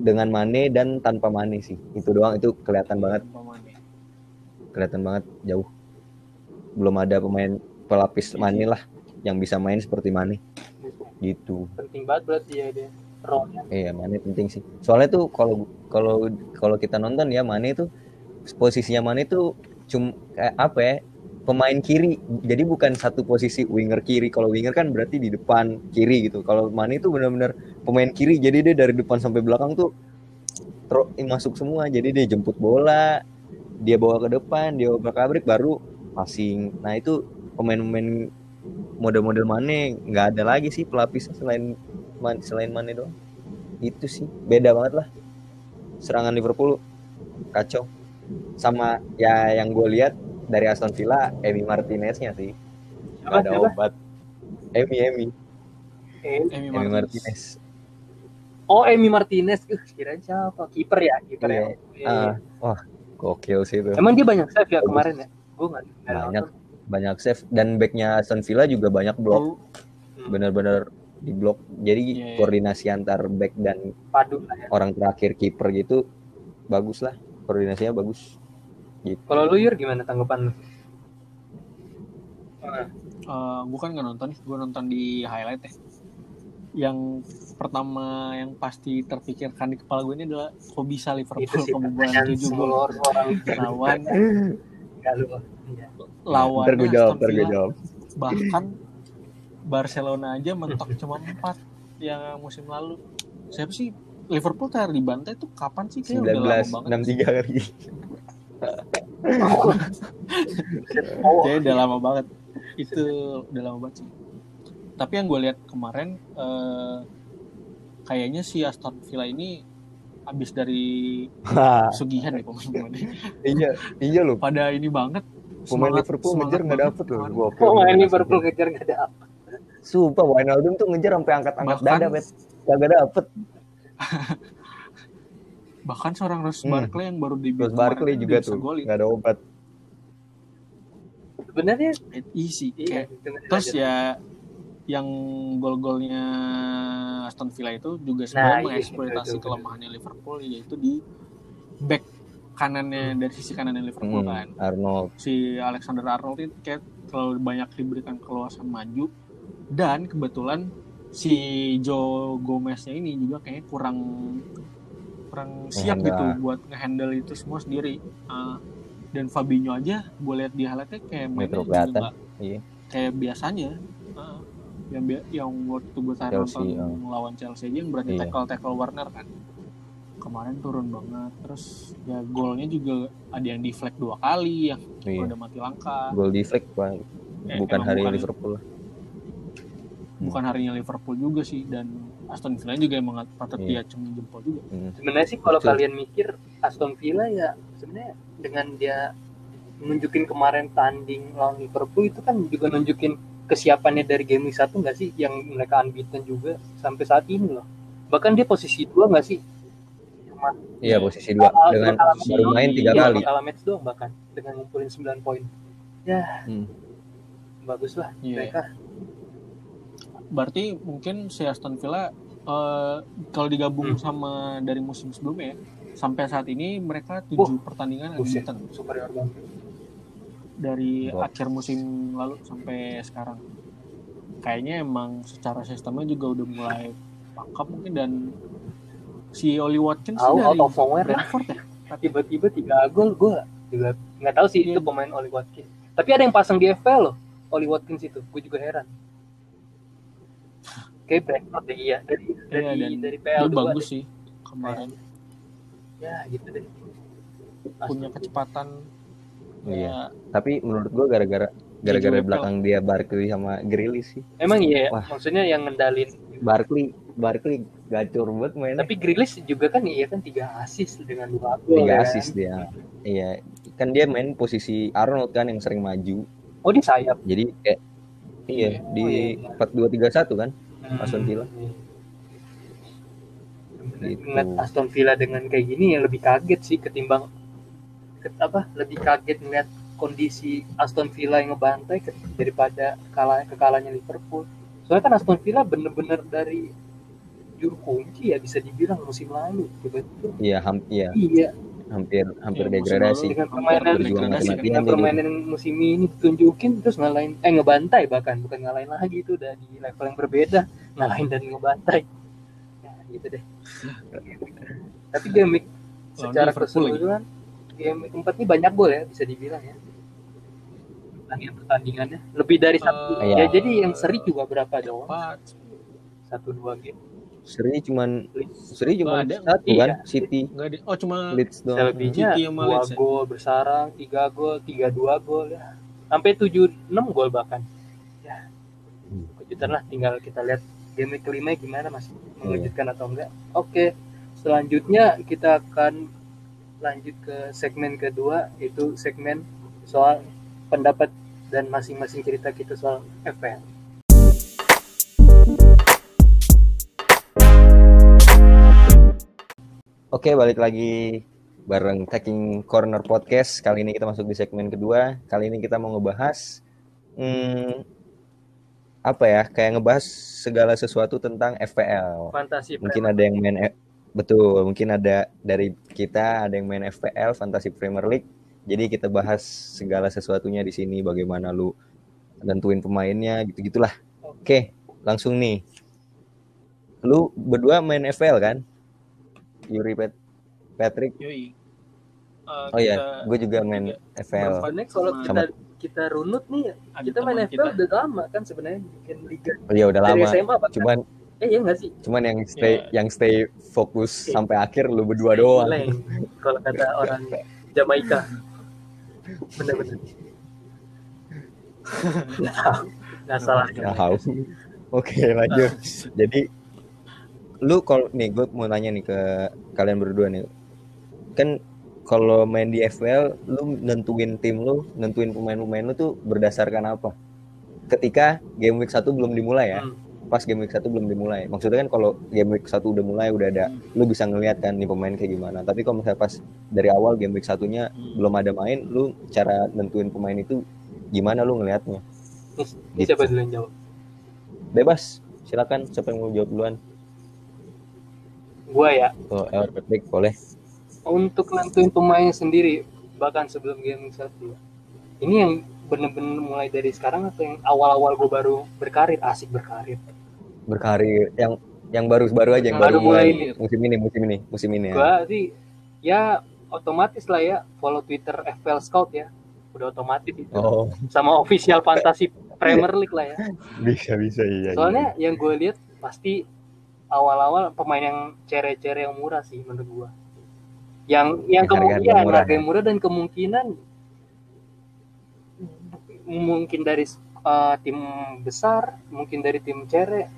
dengan Mane dan tanpa Mane sih. Itu doang itu kelihatan banget. Kelihatan banget jauh. Belum ada pemain pelapis Mane lah yang bisa main seperti Mane. Gitu. Penting banget berarti ya dia role-nya Iya, Mane penting sih. Soalnya tuh kalau kalau kalau kita nonton ya Mane tuh posisinya Mane tuh cum kayak apa ya? Pemain kiri. Jadi bukan satu posisi winger kiri. Kalau winger kan berarti di depan kiri gitu. Kalau Mane itu benar-benar pemain kiri. Jadi dia dari depan sampai belakang tuh tro- masuk semua. Jadi dia jemput bola, dia bawa ke depan, dia obrak-abrik baru passing. Nah, itu pemain-pemain model-model Mane nggak ada lagi sih pelapisnya selain selain Mane doang itu sih beda banget lah serangan Liverpool kacau sama ya yang gue lihat dari Aston Villa Emi Martineznya sih Gak ada siapa? obat Emi Emi Emi Emi Martinez. Martinez oh Emi Martinez uh, kirain siapa kiper ya kiper Iya. ya Iya. Ah, wah gokil sih itu emang dia banyak save ya Bagus. kemarin ya gue nggak Banyak. nonton. banyak save dan backnya Aston Villa juga banyak blok Oh, Hmm, benar-benar di blok jadi Iya, iya. koordinasi antar back dan padu lah ya orang terakhir kiper gitu bagus lah koordinasinya bagus gitu kalau lu Yur gimana tanggapan lu Ah, eh, gue kan nggak nonton, gue nonton di highlight ya. Yang pertama yang pasti terpikirkan di kepala gue ini adalah kok bisa Liverpool kebobolan pertanyaan 7 semua gol lawan iya. lawan ntar gue jawab ntar gue jawab bahkan Barcelona aja mentok cuma 4 yang musim lalu. Siapa sih Liverpool terakhir dibantai tuh kapan sih? Kayak udah lama 19 banget. 63 kali oh Kayaknya udah lama banget. Itu udah lama banget sih. Tapi yang gue lihat kemarin eh, kayaknya si Aston Villa ini abis dari Sugihan ya pemain-pemainnya. iya iya loh Pada ini banget. pemain Liverpool ngejar nggak dapet loh oh banget. ini Liverpool kejar nggak ada apa sumpah Wijnaldum tuh ngejar sampai angkat-angkat dada bet kagak dapet Bahkan seorang Ross Hmm. Barkley yang baru terus Barkley kemarin juga tuh golin. nggak ada obat sebenarnya Easy. iya Kayak dengan Terus belajar. ya yang gol-golnya Aston Villa itu juga Nah, sebenarnya iya, mengeksploitasi betul. kelemahannya Liverpool yaitu di back kanannya dari sisi kanannya Liverpool Hmm, kan. Arnold Si Alexander Arnold itu kayak terlalu banyak diberikan keluasan maju dan kebetulan si Joe Gomeznya ini juga kayaknya kurang kurang siap Ngehandle. gitu buat ngehandle itu semua sendiri. Ah, dan Fabinho aja gue lihat di highlightnya kayak mainnya juga Iya. kayak biasanya Ah, yang bi- yang waktu gue Chelsea, nonton ah. lawan Chelsea aja yang berarti Iya. tackle tackle Warner kan kemarin turun banget terus ya golnya juga ada yang deflect dua kali yang Iya. udah mati langka gol flag Pak. Eh, bukan emang hari bukan- Liverpool bukan harinya Liverpool juga sih dan Aston Villa juga emang patut Iya. diacungi jempol juga Hmm. sebenarnya sih kalau Betul. kalian mikir Aston Villa ya sebenarnya dengan dia nunjukin kemarin tanding lawan Liverpool itu kan juga nunjukin kesiapannya dari game week satu nggak sih yang mereka unbeaten juga sampai saat ini loh bahkan dia posisi dua nggak sih cuma iya posisi dua dengan baru main tiga iya, kali kalah match doang bahkan dengan ngumpulin 9 poin ya Hmm. bagus lah Iya. mereka berarti mungkin si Aston Villa eh, kalau digabung Hmm. sama dari musim sebelumnya ya, sampai saat ini mereka tujuh pertandingan buset unbeaten superior banget dari Gok. akhir musim lalu sampai sekarang. Kayaknya emang secara sistemnya juga udah mulai pangkap mungkin dan si Oli Watkins Out- dari. Brentford ya. tiba-tiba tiga gol gue juga nggak tahu sih Iya. itu pemain Oli Watkins tapi ada yang pasang di FPL loh Oli Watkins itu gue juga heran kayak Brentford deh iya dari dari Iya, dan dari Dia PL dua bagus deh. sih kemarin ya gitu deh punya kecepatan. Iya. Ya, tapi menurut gua gara-gara gara-gara Iya, juga belakang dia Barkley sama Grealish sih emang iya ya? Wah. maksudnya yang ngendalin Barkley Barkley gacor banget mainnya tapi Grealish juga kan iya kan tiga assist dengan dua gol tiga ya. assist dia iya kan dia main posisi Arnold kan yang sering maju oh di sayap jadi kayak iya di Oh, iya. empat dua tiga satu kan Aston Villa. Hmm. Gitu. Ngeliat Aston Villa dengan kayak gini ya lebih kaget sih ketimbang ke- apa lebih kaget ngeliat kondisi Aston Villa yang ngebantai ke- daripada kalah kekalahnya Liverpool. Soalnya kan Aston Villa bener-bener dari juru kunci ya bisa dibilang musim lalu tiba-tiba Iya, ham- iya, iya hampir hampir musim degradasi. permainan degradasi. dengan jadi. permainan musim ini ditunjukin terus ngalahin eh ngebantai bahkan bukan ngalahin lagi itu udah di level yang berbeda ngalahin dan ngebantai ya gitu deh tapi game secara keseluruhan game keempat ini banyak gol ya bisa dibilang ya pertandingan pertandingannya lebih dari satu Eh, ya iya. jadi yang seri juga berapa doang Empat. satu dua game Seri cuman Seri cuma ada. satu Iya. kan, City, Nggak ada. Oh cuma Leeds doang. selebihnya City sama dua Leeds ya? gol bersarang tiga gol tiga dua gol ya sampai tujuh enam gol bahkan ya Hmm. kejutan lah tinggal kita lihat game kelima gimana masih Iya. mengejutkan atau enggak oke selanjutnya kita akan lanjut ke segmen kedua itu segmen soal pendapat dan masing-masing cerita kita soal FPL Oke, balik lagi bareng Taking Corner Podcast. Kali ini kita masuk di segmen kedua. Kali ini kita mau ngebahas hmm, apa ya? Kayak ngebahas segala sesuatu tentang FPL. fantasi Mungkin ada yang main F- betul, mungkin ada dari kita ada yang main FPL Fantasy Premier League. Jadi kita bahas segala sesuatunya di sini bagaimana lu nentuin pemainnya gitu-gitulah. Oke, langsung nih. Lu berdua main FPL kan? Yuri Pat Patrick. Yoi. Eh, Oh iya, gue juga main FPL. Berapa next kalau Sama- kita kita runut nih Ada kita main FPL kita. udah lama kan sebenarnya bikin liga Oh iya udah dari lama. SMA bahkan. Cuman eh iya nggak sih cuman yang stay Iya. yang stay fokus Iya. sampai akhir lu berdua doang. Leng, kalau kata orang Jamaika bener-bener nggak salah Nggak tahu. Oke lanjut. Jadi lu kalau nih gue mau nanya nih ke kalian berdua nih. Kan kalau main di FPL lu nentuin tim lu, nentuin pemain-pemain lu tuh berdasarkan apa? Ketika game week 1 belum dimulai ya. Hmm. Pas game week 1 belum dimulai. Maksudnya kan kalau game week 1 udah mulai udah ada lu bisa ngeliat kan nih pemain kayak gimana. Tapi kalau misalnya pas dari awal game week satunya Hmm. belum ada main, lu cara nentuin pemain itu gimana lu ngelihatnya? Ini siapa dulu yang jawab Bebas. Silakan siapa yang mau jawab duluan? Gua ya Oh, boleh. untuk nentuin pemainnya sendiri bahkan sebelum game satu ya. ini yang bener-bener mulai dari sekarang atau yang awal-awal gua baru berkarir asik berkarir Berkarir yang yang baru-baru aja yang Baru baru, mulai, ini. musim ini, musim ini, musim ini ya. gua sih ya otomatis lah ya follow Twitter FPL Scout ya udah otomatis itu Oh, sama official fantasy Premier League lah ya bisa bisa iya. soalnya yang gue lihat pasti awal-awal pemain yang cere-cere yang murah sih menurut gua. Yang yang Yang harga-harga kemungkinan murah, harga yang murah dan kemungkinan mungkin dari uh, tim besar mungkin dari tim cere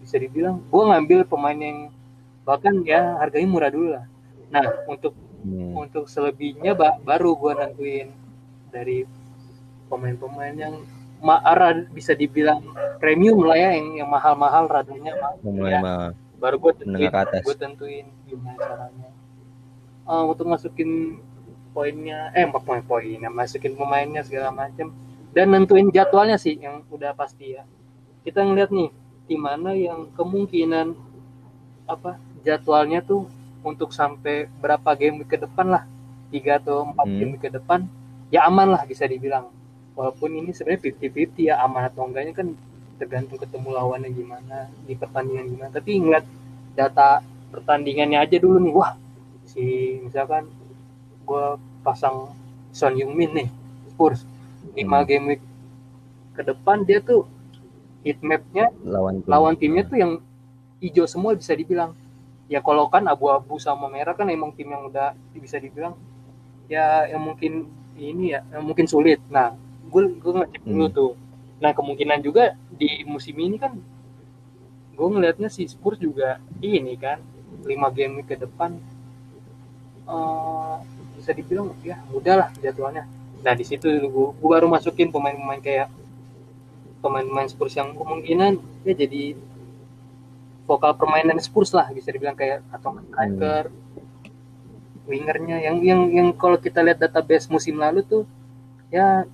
bisa dibilang. Gua ngambil pemain yang bahkan ya harganya murah dulu lah. Nah untuk Hmm. untuk selebihnya ba- baru gua nentuin dari pemain-pemain yang ma- ara- bisa dibilang premium lah ya yang yang mahal-mahal radanya mah. Mulai Ya, mah baru gue tentuin gue tentuin gimana caranya. Eh, untuk masukin poinnya eh apa poin poinnya masukin pemainnya segala macam dan nentuin jadwalnya sih yang udah pasti ya. Kita ngeliat nih di mana yang kemungkinan apa jadwalnya tuh untuk sampai berapa game ke depan lah. Tiga atau empat Hmm. game ke depan ya aman lah bisa dibilang walaupun ini sebenarnya 50-50 ya aman atau enggaknya kan tergantung ketemu lawannya gimana di pertandingan gimana tapi ngeliat data pertandingannya aja dulu nih wah si misalkan gue pasang Son Heung-min nih Spurs 5 Hmm. game week ke depan dia tuh heat mapnya lawan tim. lawan timnya tuh yang hijau semua bisa dibilang ya kalau kan abu-abu sama merah kan emang tim yang udah bisa dibilang ya yang mungkin ini ya yang mungkin sulit nah gue gue ngecek dulu Hmm. tuh. Nah kemungkinan juga di musim ini kan gue ngelihatnya si Spurs juga ini kan lima game ke depan eh, bisa dibilang ya mudah lah jadwalnya. Nah di situ gue, gue baru masukin pemain-pemain kayak pemain-pemain Spurs yang kemungkinan ya jadi vokal permainan Spurs lah bisa dibilang kayak atau striker wingernya. Yang yang yang kalau kita lihat database musim lalu tuh ya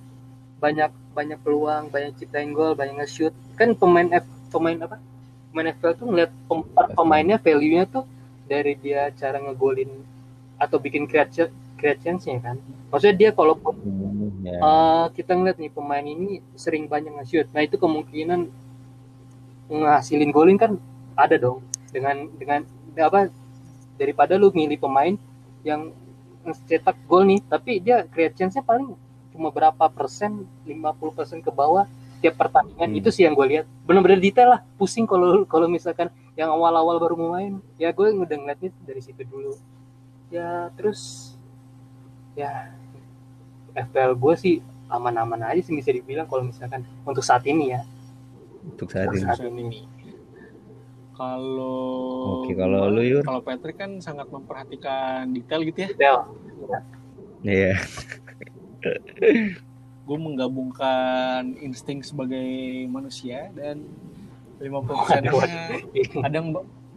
banyak banyak peluang banyak ciptain gol banyak nge-shoot. Kan pemain F, pemain apa? Pemain FPL tuh ngeliat pem- pemainnya value-nya tuh dari dia cara ngegolin atau bikin create create chance-nya kan. Maksudnya dia kalaupun Hmm, ya. Eh, kita ngeliat nih pemain ini sering banyak nge-shoot. Nah, itu kemungkinan ngasilin golin kan ada dong. Dengan dengan apa daripada lu milih pemain yang cetak gol nih, tapi dia create chance-nya paling cuma berapa persen, 50% ke bawah tiap pertandingan. Hmm. Itu sih yang gue lihat. Benar-benar detail lah. Pusing kalau kalau misalkan yang awal-awal baru mau main. Ya gue udah ngeliatnya dari situ dulu. Ya terus ya FPL gue sih aman-aman aja sih bisa dibilang kalau misalkan untuk saat ini ya. Untuk saat ini. Saat ini. Kalau Oke, kalau lu, Yur? Kalau Patrick kan sangat memperhatikan detail gitu ya. Detail. Iya. Gue menggabungkan insting sebagai manusia dan 50 persennya kadang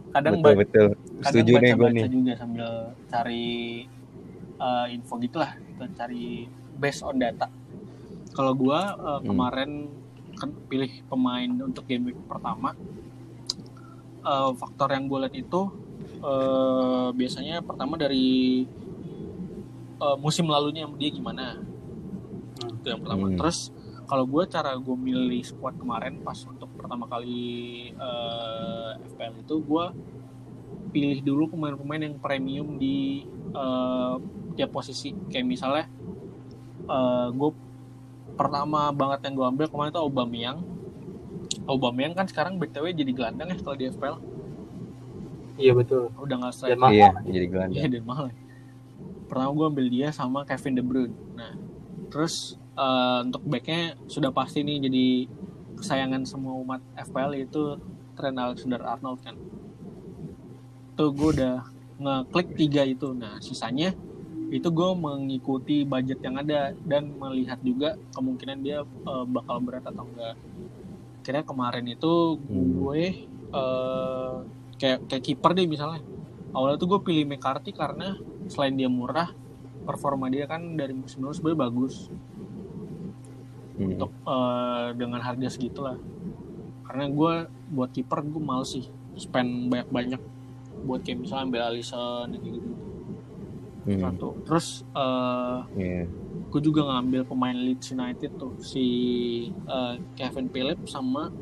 kadang betul betul. kadang Setuju nih gue baca-baca nih. juga sambil cari uh, info gitulah kita cari based on data kalau gua uh, Hmm. kemarin kan pilih pemain untuk game week pertama uh, faktor yang gue lihat itu uh, biasanya pertama dari uh, musim lalunya dia gimana Hmm. Itu yang pertama Hmm. terus kalau gue cara gue milih squad kemarin pas untuk pertama kali uh, FPL itu gue pilih dulu pemain-pemain yang premium di uh, tiap posisi kayak misalnya gue pertama banget yang gue ambil kemarin itu Aubameyang Aubameyang kan sekarang BTW jadi gelandang ya kalau di FPL Iya betul. udah nggak mahal. Iya, jadi gelandang. Iya dan mahal. ya. Pertama gue ambil dia sama Kevin De Bruyne. Nah, terus eh, untuk backnya sudah pasti nih jadi kesayangan semua umat FPL yaitu Trent Alexander-Arnold kan. Tuh gue udah ngeklik tiga itu. Nah, sisanya itu gue mengikuti budget yang ada dan melihat juga kemungkinan dia eh, bakal berat atau enggak. Kira kemarin itu gue eh, kayak kayak kiper deh misalnya awalnya tuh gue pilih McCarthy karena selain dia murah performa dia kan dari musim lalu sebenarnya bagus Hmm. untuk eh, dengan harga segitulah karena gue buat kiper gue males sih spend banyak banyak buat kayak misalnya ambil Alisson kayak gitu Hmm. satu terus eh, Iya. gue juga ngambil pemain Leeds United tuh si eh, Kevin Phillips sama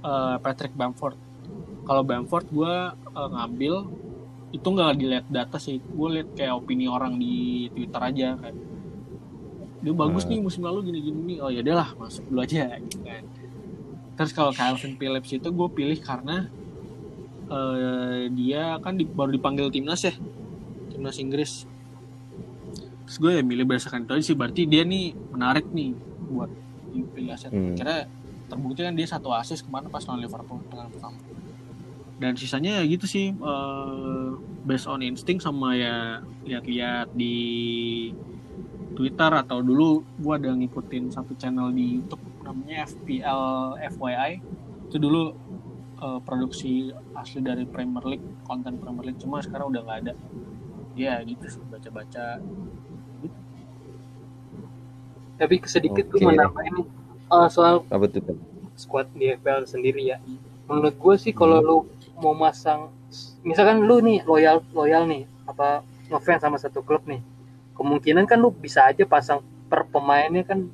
eh, Patrick Bamford. Kalau Bamford gue eh, ngambil itu nggak dilihat data sih, gue lihat kayak opini orang di Twitter aja kan. Dia bagus nih musim lalu gini-gini nih. Oh ya lah masuk dulu aja gitu kan. Terus kalau Calvin Phillips itu gue pilih karena eh, dia kan di- baru dipanggil timnas ya, timnas Inggris terus gue ya milih berdasarkan itu aja sih berarti dia nih menarik nih buat dipilih aset Hmm. kira terbukti kan dia satu asis kemarin pas lawan Liverpool dengan pertama dan sisanya ya gitu sih eh, based on insting sama ya lihat-lihat di Twitter atau dulu gue ada ngikutin satu channel di YouTube namanya FPL FYI itu dulu eh, produksi asli dari Premier League konten Premier League cuma sekarang udah nggak ada ya gitu sih baca-baca Tapi sedikit gue Oke. menambah ini eh, soal Apa tuh? Squad di FPL sendiri ya. Menurut gue sih kalau lu mau masang, misalkan lu nih loyal loyal nih, apa ngefans sama satu klub nih, kemungkinan kan lu bisa aja pasang per pemainnya kan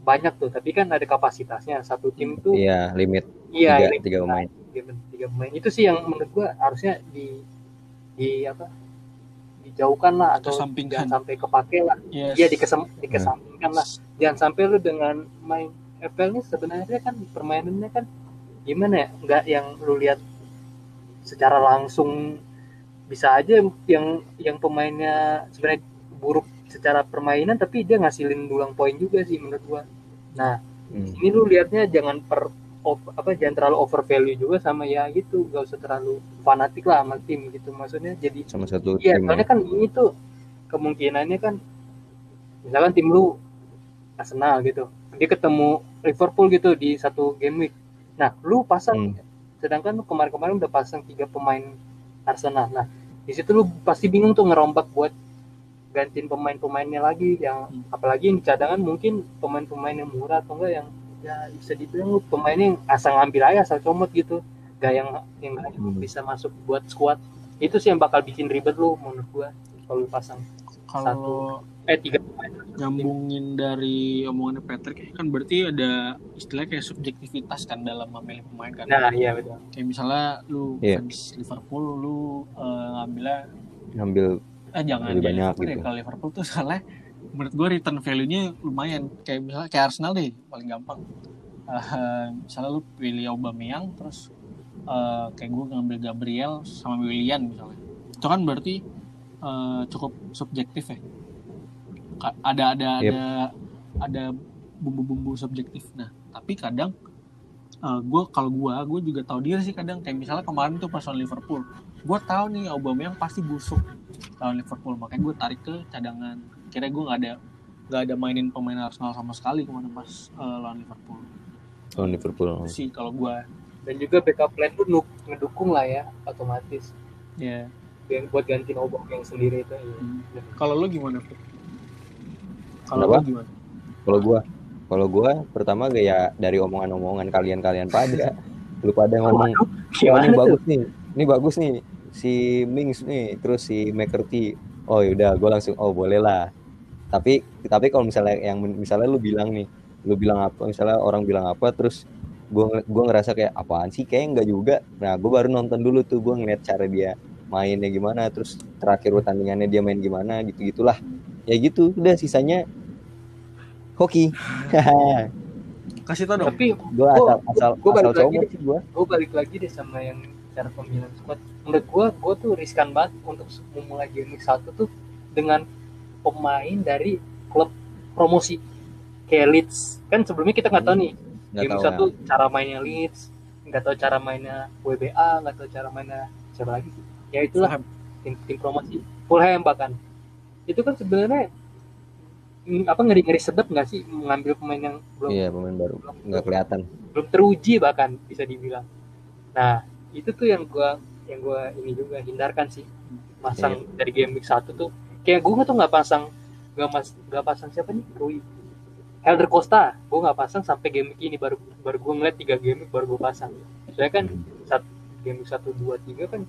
banyak tuh, tapi kan ada kapasitasnya satu tim tuh. Iya, limit Iya, tiga, ini tiga pemain. tiga, tiga pemain itu sih yang menurut gua harusnya di di apa dijauhkan lah atau Kesampingkan. jangan sampai kepake lah yes. Iya dikesem, dikesampingkan lah. Jangan sampai lu dengan main FPL ini sebenarnya kan permainannya kan gimana ya? Nggak yang lu lihat secara langsung bisa aja yang yang pemainnya sebenarnya buruk secara permainan tapi dia ngasilin dulang poin juga sih menurut gua. Nah, Hmm. ini lu lihatnya jangan per of- apa jangan terlalu over value juga sama ya gitu, gak usah terlalu fanatik lah sama tim gitu. Maksudnya jadi Sama satu Iya, tim. soalnya ya. kan ini tuh kemungkinannya kan misalkan tim lu Arsenal gitu. Dia ketemu Liverpool gitu di satu game week. Nah, lu pasang Hmm. sedangkan lu kemarin-kemarin udah pasang tiga pemain Arsenal. Nah, di situ lu pasti bingung tuh ngerombak buat gantiin pemain-pemainnya lagi yang Hmm. apalagi yang di cadangan mungkin pemain-pemain yang murah atau enggak yang ya bisa dibilang lu pemainnya yang asal ngambil aja asal comot gitu gak yang yang nggak Hmm. bisa masuk buat squad itu sih yang bakal bikin ribet lu menurut gua kalau lu pasang Kalau eh tiga nyambungin dari omongannya Patrick kan berarti ada istilahnya kayak subjektivitas kan dalam memilih pemain kan. nah iya betul Kayak misalnya lu Iya. fans Liverpool lu eh, ngambilnya ngambil eh jangan Lebih jadi banyak Liverpool deh. gitu. Kalau Liverpool tuh soalnya menurut gue return value-nya lumayan. Kayak misalnya kayak Arsenal deh paling gampang. Eh, misalnya lu pilih Aubameyang terus eh, kayak gue ngambil Gabriel sama Willian misalnya. Itu kan berarti eh, cukup subjektif ya. Ada ada Yep. ada ada bumbu-bumbu subjektif. Nah, tapi kadang gue kalau gue gue juga tahu diri sih kadang kayak misalnya kemarin tuh pas lawan Liverpool gue tahu nih Aubameyang pasti busuk lawan Liverpool makanya gue tarik ke cadangan kira gue nggak ada nggak ada mainin pemain Arsenal sama sekali kemarin pas eh, lawan Liverpool lawan Liverpool. Itu sih kalau gue dan juga backup plan lu nu- ngedukung lah ya otomatis ya yang buat ganti obok yang sendiri itu iya. Hmm. kalau lu gimana? Kalau gimana Kalau gua, kalau gua pertama gaya dari omongan-omongan kalian-kalian pada, lu pada ngomong, "Wah, gimana ini bagus nih, ini bagus nih, si Mings nih, terus si McCarthy. Oh yaudah, gue langsung, oh boleh lah. Tapi, tapi kalau misalnya yang misalnya lu bilang nih, lu bilang apa, misalnya orang bilang apa, terus gua gua ngerasa kayak apaan sih, kayak enggak juga. Nah, gue baru nonton dulu tuh, gua ngeliat cara dia mainnya gimana, terus terakhir pertandingannya dia main gimana, gitu gitulah. Ya gitu, udah sisanya hoki. kasih tau dong. Tapi gue asal asal gua balik asal lagi sih gue gue balik lagi deh sama yang cara pemilihan squad. Menurut gue gue tuh riskan banget untuk memulai game week satu tuh dengan pemain dari klub promosi kayak Leeds. Kan sebelumnya kita nggak tahu nih nggak game tahu satu cara mainnya Leeds nggak tahu cara mainnya WBA nggak tahu cara mainnya siapa lagi ya itulah tim, tim promosi. Fulham bahkan itu kan sebenarnya mm, apa ngeri ngeri sedap nggak sih mengambil pemain yang belum iya pemain baru. nggak kelihatan. belum teruji bahkan bisa dibilang. Nah itu tuh yang gua yang gua ini juga hindarkan sih. Pasang dari game week satu tuh. Kayak gua tuh nggak pasang nggak mas nggak pasang siapa nih? Rui. Helder Costa. Gua nggak pasang sampai game week ini. Baru baru gua ngeliat tiga game week baru gua pasang. Soalnya kan saat game week satu dua tiga kan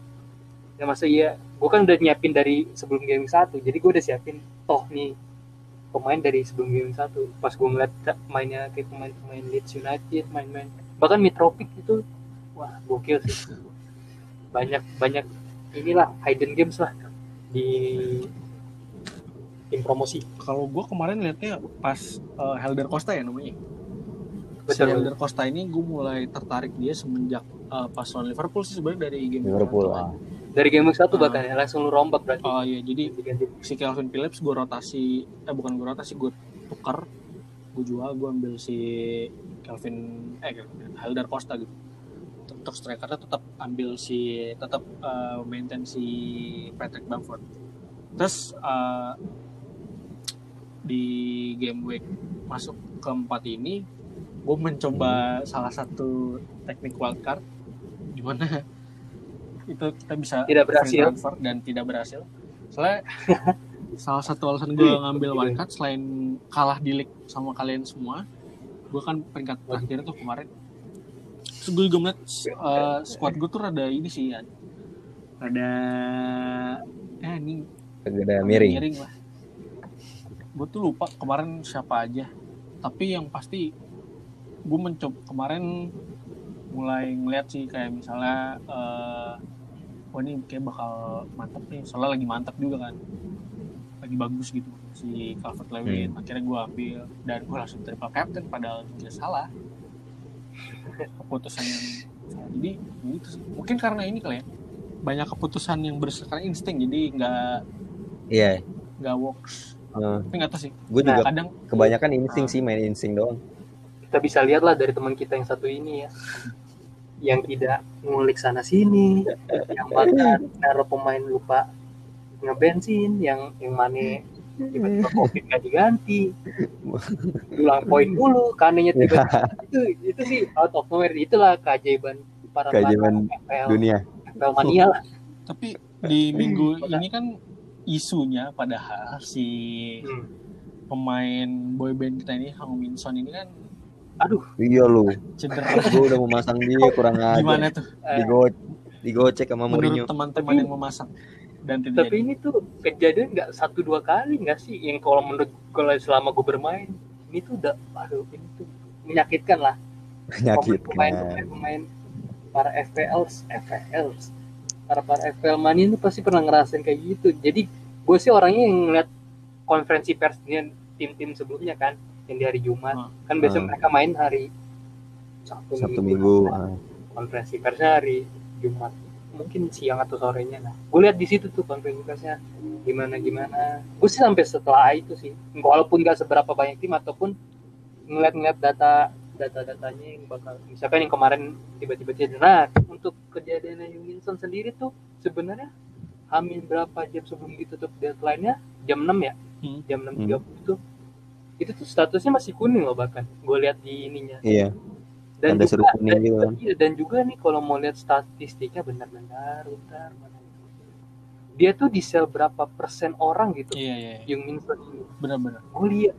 ya masa iya. Gua kan udah nyiapin dari sebelum game satu jadi gua udah siapin toh nih pemain dari sebelum game satu. Pas gua ngeliat mainnya kayak pemain-pemain Leeds United main-main bahkan Mitrovic itu wah gokil sih. Banyak banyak inilah hidden games lah di tim promosi. Kalau gue kemarin liatnya pas eh, Helder Costa ya namanya. Si betul. Helder Costa ini gue mulai tertarik dia semenjak eh, pas lawan Liverpool sih sebenarnya dari game Liverpool ah. Dari game week satu Ah. bahkan ya langsung lu rombak berarti Oh iya, jadi si Calvin Phillips gue rotasi, eh bukan gue rotasi, gue tuker, gue jual, gue ambil si Calvin, eh Helder Costa gitu. Untuk strikernya tetap ambil si, tetap eh, maintain si Patrick Bamford. Terus eh, di game week masuk keempat ini, gue mencoba salah satu teknik wildcard, di mana itu kita bisa Tidak berhasil. transfer dan tidak berhasil. Soalnya salah satu alasan gue ngambil wildcard selain kalah di league sama kalian semua, gue kan peringkat terakhir tuh kemarin. Terus gue juga melihat uh, squad gue tuh rada ini sih ya. Rada eh ini rada miring lah. Gue tuh lupa kemarin siapa aja. Tapi yang pasti gue mencoba kemarin mulai ngeliat sih kayak misalnya eh wah ini kayak bakal mantep nih. Soalnya lagi mantep juga kan. Lagi bagus gitu si Calvert Lewin. Akhirnya gue ambil dan gue langsung triple captain padahal tidak salah. Keputusan yang salah. jadi gitu mungkin karena ini kali ya. Banyak keputusan yang berdasarkan insting jadi nggak iya. nggak works. Eh, tapi nggak tahu sih. Gue Nah, juga kadang kebanyakan insting Ah. sih main insting doang. Kita bisa lihat lah dari teman kita yang satu ini ya yang tidak ngulik sana sini yang bahkan naruh pemain lupa ngebensin yang yang mana tiba-tiba covid nggak diganti. Ulang poin dulu kanenya tiba-tiba itu itu sih out of nowhere itulah keajaiban para Keajaiban FPL, dunia. FPL mania lah. Tapi di minggu ini kan isunya padahal si Hmm. pemain boyband kita ini Hang Min Son ini kan Aduh, Iya lu. cedera. Gue udah memasang dia kurang aja. gimana tuh? Digo digocek sama Mourinho. menurut teman-teman yang memasang dan tidak tapi ini tuh kejadian nggak satu dua kali nggak sih? Yang kalau menurut kalau selama gue bermain ini tuh udah aduh ini tuh menyakitkan lah. Penyakit pemain pemain pemain para FPL FPL para para FPL mania itu pasti pernah ngerasain kayak gitu. Jadi gue sih orangnya yang ngeliat konferensi persnya tim-tim sebelumnya kan yang di hari Jumat Hmm. kan biasanya Hmm. mereka main hari Sabtu, Sabtu Minggu. Nah, ah. konferensi persnya hari Jumat mungkin siang atau sorenya nah gue lihat di situ tuh konferensi persnya gimana gimana gue sih sampai setelah itu sih walaupun gak seberapa banyak tim ataupun ngeliat-ngeliat data data-datanya yang bakal misalkan yang kemarin tiba-tiba cedera nah untuk kejadian yang Wilson sendiri tuh sebenarnya Hamin berapa jam sebelum ditutup deadline-nya jam 6 ya Hmm. jam 6.30 tuh itu tuh statusnya masih kuning loh bahkan gue lihat di ininya. Iya. dan Tanda juga, seru kuning dan, gitu juga, kan. iya, dan juga nih kalau mau lihat statistiknya benar-benar bentar mana dia tuh di sel berapa persen orang gitu? Iya iya iya. yang Minson ini. Benar-benar. Gue lihat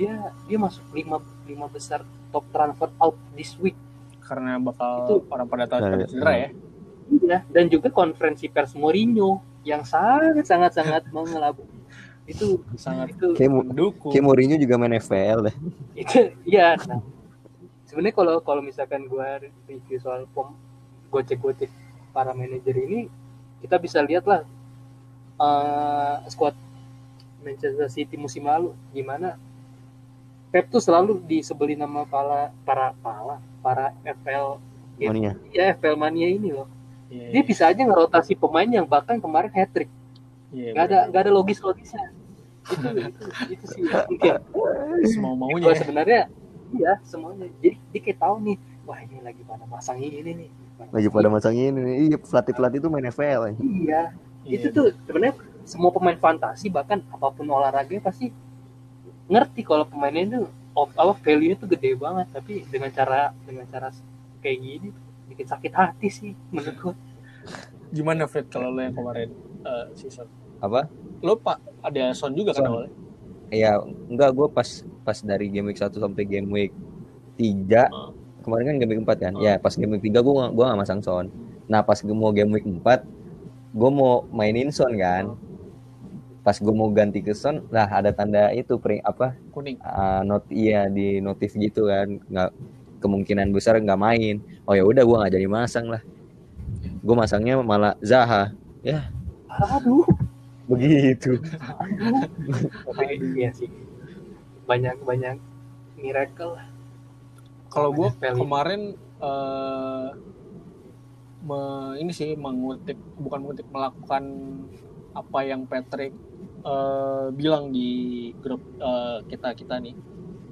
dia dia masuk lima lima besar top transfer out this week. Karena bakal Itu- orang pada tahu Nah, pada cedera ya. Iya dan juga konferensi pers Mourinho yang sangat sangat sangat mengelabui itu sangat itu Kayak, mendukung. kayak Mourinho juga main FPL deh. itu iya nah. Sebenarnya kalau kalau misalkan gue review soal pom gocek gocek para manajer ini kita bisa lihat lah eh, squad Manchester City musim lalu gimana Pep tuh selalu disebeli nama para para pala para FPL Mania. ya FPL mania ini loh. Iya, dia iya. bisa aja ngerotasi pemain yang bahkan kemarin hat trick Iya, nggak ada nggak ada logis logisnya itu itu itu sih yang mungkin mau maunya ya. sebenarnya iya semuanya jadi dia kayak tahu nih wah ini lagi pada masang ini nih Lagi pada masang ini. nih. Iya, pelatih-pelatih tuh main FPL. ya. iya Iya, itu tuh sebenarnya semua pemain fantasi bahkan apa pun olahraga pasti ngerti kalau pemainnya itu apa value itu gede banget tapi dengan cara dengan cara kayak gini bikin sakit hati sih menurut gua gimana Fred kalau lo yang kemarin eh, season Apa? lo pak ada Son juga kan Son. awalnya Iya, enggak gue pas pas dari game week 1 sampai game week 3 Oh. kemarin kan game week 4 kan. Oh. Ya, pas game week 3 gue gua gak masang Son. Nah, pas gue mau game week 4 gue mau mainin Son kan. Pas gue mau ganti ke Son, lah ada tanda itu pering apa? kuning ah, not iya di notif gitu kan. Nggak kemungkinan besar nggak main. Oh ya udah gue nggak jadi masang lah. Gue masangnya malah Zaha. aduh Begitu. tapi iya sih banyak banyak miracle lah kalau gue kemarin eh me- ini sih mengutip bukan mengutip melakukan apa yang Patrick eh, bilang di grup eh, kita kita nih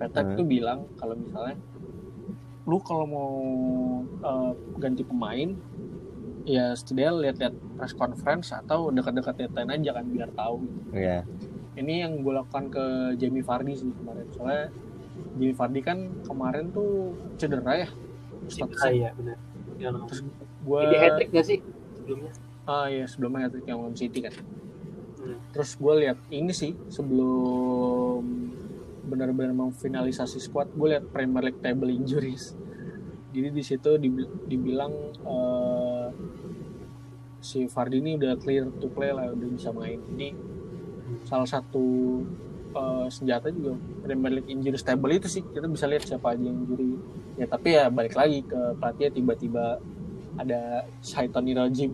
Patrick Hmm. tuh bilang kalau misalnya lu kalau mau eh, ganti pemain ya setidaknya lihat-lihat press conference atau dekat-dekat deadline aja kan biar tahu Ya. ini yang gue lakukan ke Jamie Vardy sih kemarin soalnya Jamie Vardy kan kemarin tuh cedera ya statusnya iya benar Dia nongol. gue Ini hat trick gak sih sebelumnya? ah ya sebelumnya hat trick yang lawan City kan Hmm. terus gue lihat ini sih sebelum benar-benar memfinalisasi squad gue lihat Premier League table injuries jadi di situ dibi- dibilang eh, si Vardy ini udah clear to play lah udah bisa main. Ini salah satu eh, senjata juga Premier League injury table itu sih. Kita bisa lihat siapa aja yang injury. Ya tapi ya balik lagi ke pelatih tiba-tiba ada Saitoni Rajim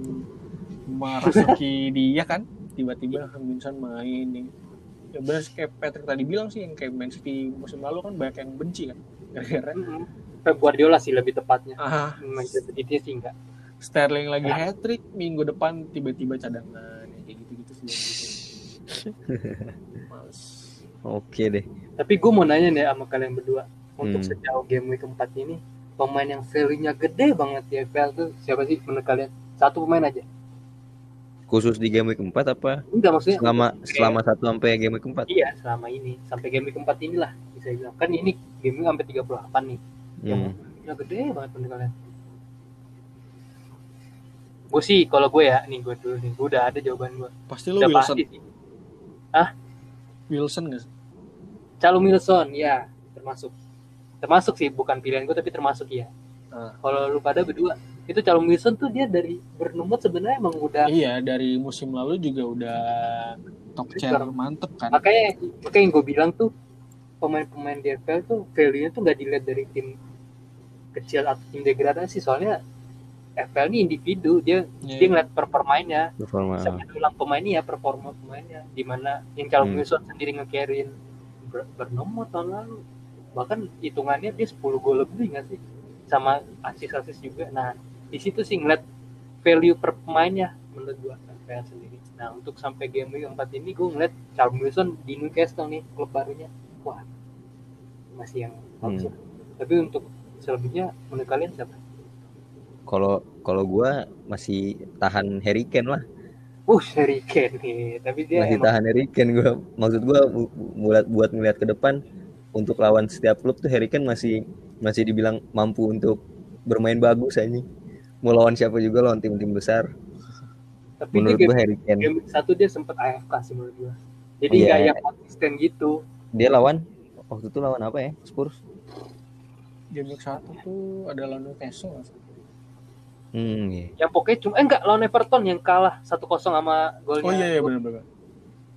merasuki dia kan. Tiba-tiba Minson main. Nih ya benar sih kayak Patrick tadi bilang sih yang kayak Man City musim lalu kan banyak yang benci kan gara-gara Hmm. Pep Guardiola sih lebih tepatnya ah Manchester City sih enggak Sterling lagi hat trick minggu depan tiba-tiba cadangan ya, kayak gitu-gitu sih Males. Oke deh. tapi gue mau nanya nih sama kalian berdua untuk Hmm. sejauh game week keempat ini pemain yang value-nya gede banget di FPL tuh siapa sih menurut kalian satu pemain aja Khusus di game week 4 apa? enggak maksudnya Selama selama satu sampai game week 4. iya selama ini sampai game week keempat inilah bisa bilang kan ini game week sampai 38 nih yang Hmm. value-nya gede banget kalian gue sih kalau gue ya nih gue dulu nih gue udah ada jawaban gue pasti lu udah Wilson pasti sih Ah? Wilson nggak sih? Calum Wilson ya termasuk termasuk sih bukan pilihan gue tapi termasuk ya Ah. kalau lu pada berdua itu Calum Wilson tuh dia dari bernomor sebenarnya emang udah Iya dari musim lalu juga udah top chair mantep kan. makanya makanya yang gue bilang tuh pemain-pemain di FPL tuh value-nya tuh nggak dilihat dari tim kecil atau tim degradasi soalnya FPL ini individu dia Iya. dia ngeliat per pemainnya performa bisa mendulang pemainnya performa pemainnya di mana yang Calum Hmm. Wilson sendiri nge-carryin ber- bernomor tahun lalu bahkan hitungannya dia 10 gol lebih nggak sih sama asis-asis juga nah di situ sih ngeliat value per pemainnya menurut gua FPL sendiri nah untuk sampai game week 4 ini gua ngeliat Calum Wilson di Newcastle nih klub barunya wah masih yang bagus Hmm. lah. tapi untuk selebihnya menurut kalian siapa? kalau kalau gua masih tahan Harry Kane lah. Uh, Harry Kane nih, tapi dia masih emang tahan Harry Kane gua. Maksud bu- buat buat ngeliat ke depan untuk lawan setiap klub tuh Harry Kane masih masih dibilang mampu untuk bermain bagus aja mau lawan siapa juga lawan tim-tim besar. Tapi menurut gua Harry Kane game satu dia sempet AFK sih menurut gua. Jadi Iya. nggak yang konsisten gitu. Dia lawan waktu itu lawan apa ya? Spurs Game week satu tuh ada lawan Newcastle hmm iya. yang pokoknya cuma eh enggak lawan Everton yang kalah 1-0 sama golnya Oh iya iya benar-benar.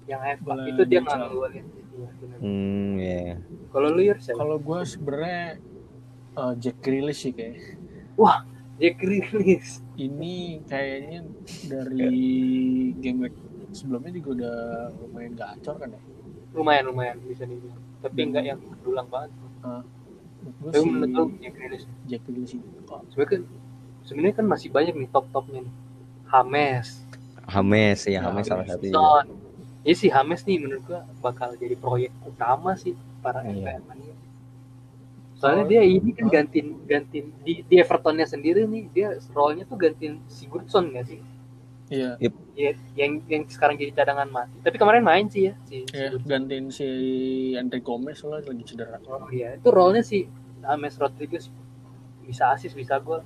yang AFK Bola itu dia nggak ngegolin Iya, hmm iya. Kalau lu ya? Kalau gue sebenarnya eh, Jack Grealish sih kayak. Jack Grealish. Ini kayaknya dari game week sebelumnya juga udah lumayan gacor kan ya. lumayan lumayan bisa dibilang. Tapi enggak yang berulang banget. Menurut gue tapi sih menurut lu Jack Grealish Jack Grealish ini kok sebenarnya kan sebenarnya kan masih banyak nih top topnya nih Hames Hames ya Ya, Hames salah satu ya sih Hames nih menurut gua bakal jadi proyek utama sih para Iya. Mania. Soalnya Oh, dia ini kan oh. gantiin gantiin di, di Evertonnya sendiri nih dia role-nya tuh gantiin Sigurdsson nggak sih? Iya Ya, yang yang sekarang jadi cadangan mati. Tapi kemarin main sih ya si ya Sigurdsson. gantiin si Andre Gomez lah lagi cedera. Oh iya, itu role-nya si James Rodriguez bisa asis bisa gol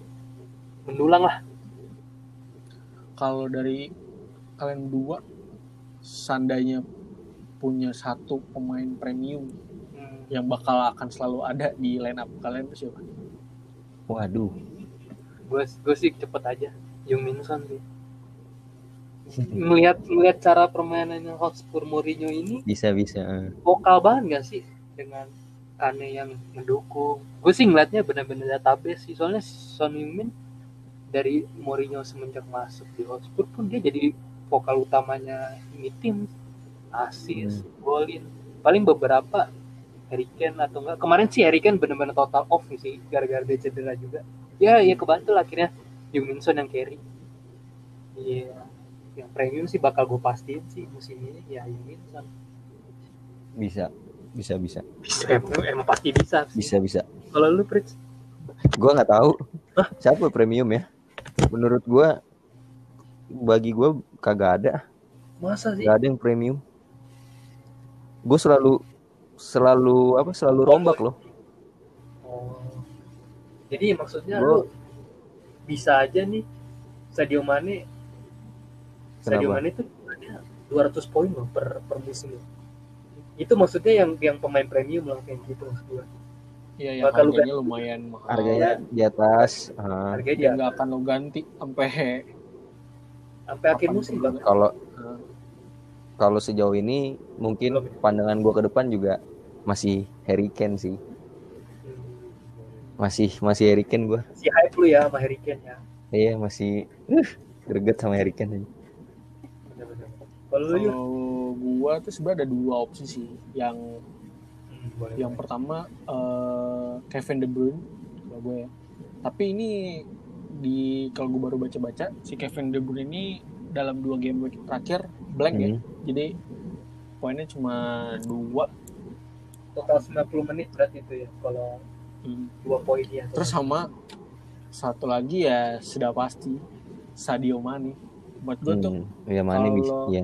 mendulang lah. Kalau dari kalian berdua seandainya punya satu pemain premium Hmm. yang bakal akan selalu ada di line up kalian itu siapa? waduh Gue gue sih cepet aja Jung Min Son sih. Melihat melihat cara permainan Hotspur Mourinho ini bisa bisa eh. vokal banget gak sih dengan Kane yang mendukung? Gue sih ngeliatnya benar-benar database sih. Soalnya Son Heung-min dari Mourinho semenjak masuk di Hotspur pun dia jadi vokal utamanya ini tim. Asis golin. Paling beberapa Harry Kane atau enggak kemarin sih Harry Kane benar-benar total off sih gara-gara dia cedera juga. Ya ya kebantu lah akhirnya Heung-min Son yang carry. Iya yang premium sih bakal gue pastiin sih musim ini ya Heung-min Son bisa bisa bisa. Bisa. Emang, emang pasti bisa sih. bisa bisa. Kalau lu Pritz gua nggak tahu. Siapa premium ya? Menurut gua bagi gua kagak ada. Masa sih? Nggak ada yang premium. Gue selalu selalu apa selalu rombak loh. Oh. jadi maksudnya Gua- lu bisa aja nih Sadio Mane Sadio? Mane ada 200 poin loh per per musim. Loh. itu maksudnya yang yang pemain premium lah kayak gitu maksud gua. Iya yang Bakal lu harganya lumayan mahal. harganya di atas ah, harganya Dia nggak akan lo ganti sampai sampai akhir musim bang. Kalau kalau sejauh ini mungkin pandangan gua ke depan juga masih Harry Kane sih. Masih masih Harry Kane gua. Si hype lu ya sama Harry Kane ya? Iya masih uh, greget sama Harry Kane. Kalau gua tuh sebenarnya ada dua opsi sih. Yang Hmm, boleh, yang boleh. pertama eh, Kevin De Bruyne kalau gue ya. Tapi ini di kalau gue baru baca-baca si Kevin De Bruyne ini dalam dua game week terakhir blank ya. Hmm. Jadi poinnya cuma dua. total 90 menit berarti itu ya kalau Hmm. dua poin ya Terus sama satu lagi ya sudah pasti Sadio Mane. Buat gue tuh Hmm, ya mana bisa kalau- ya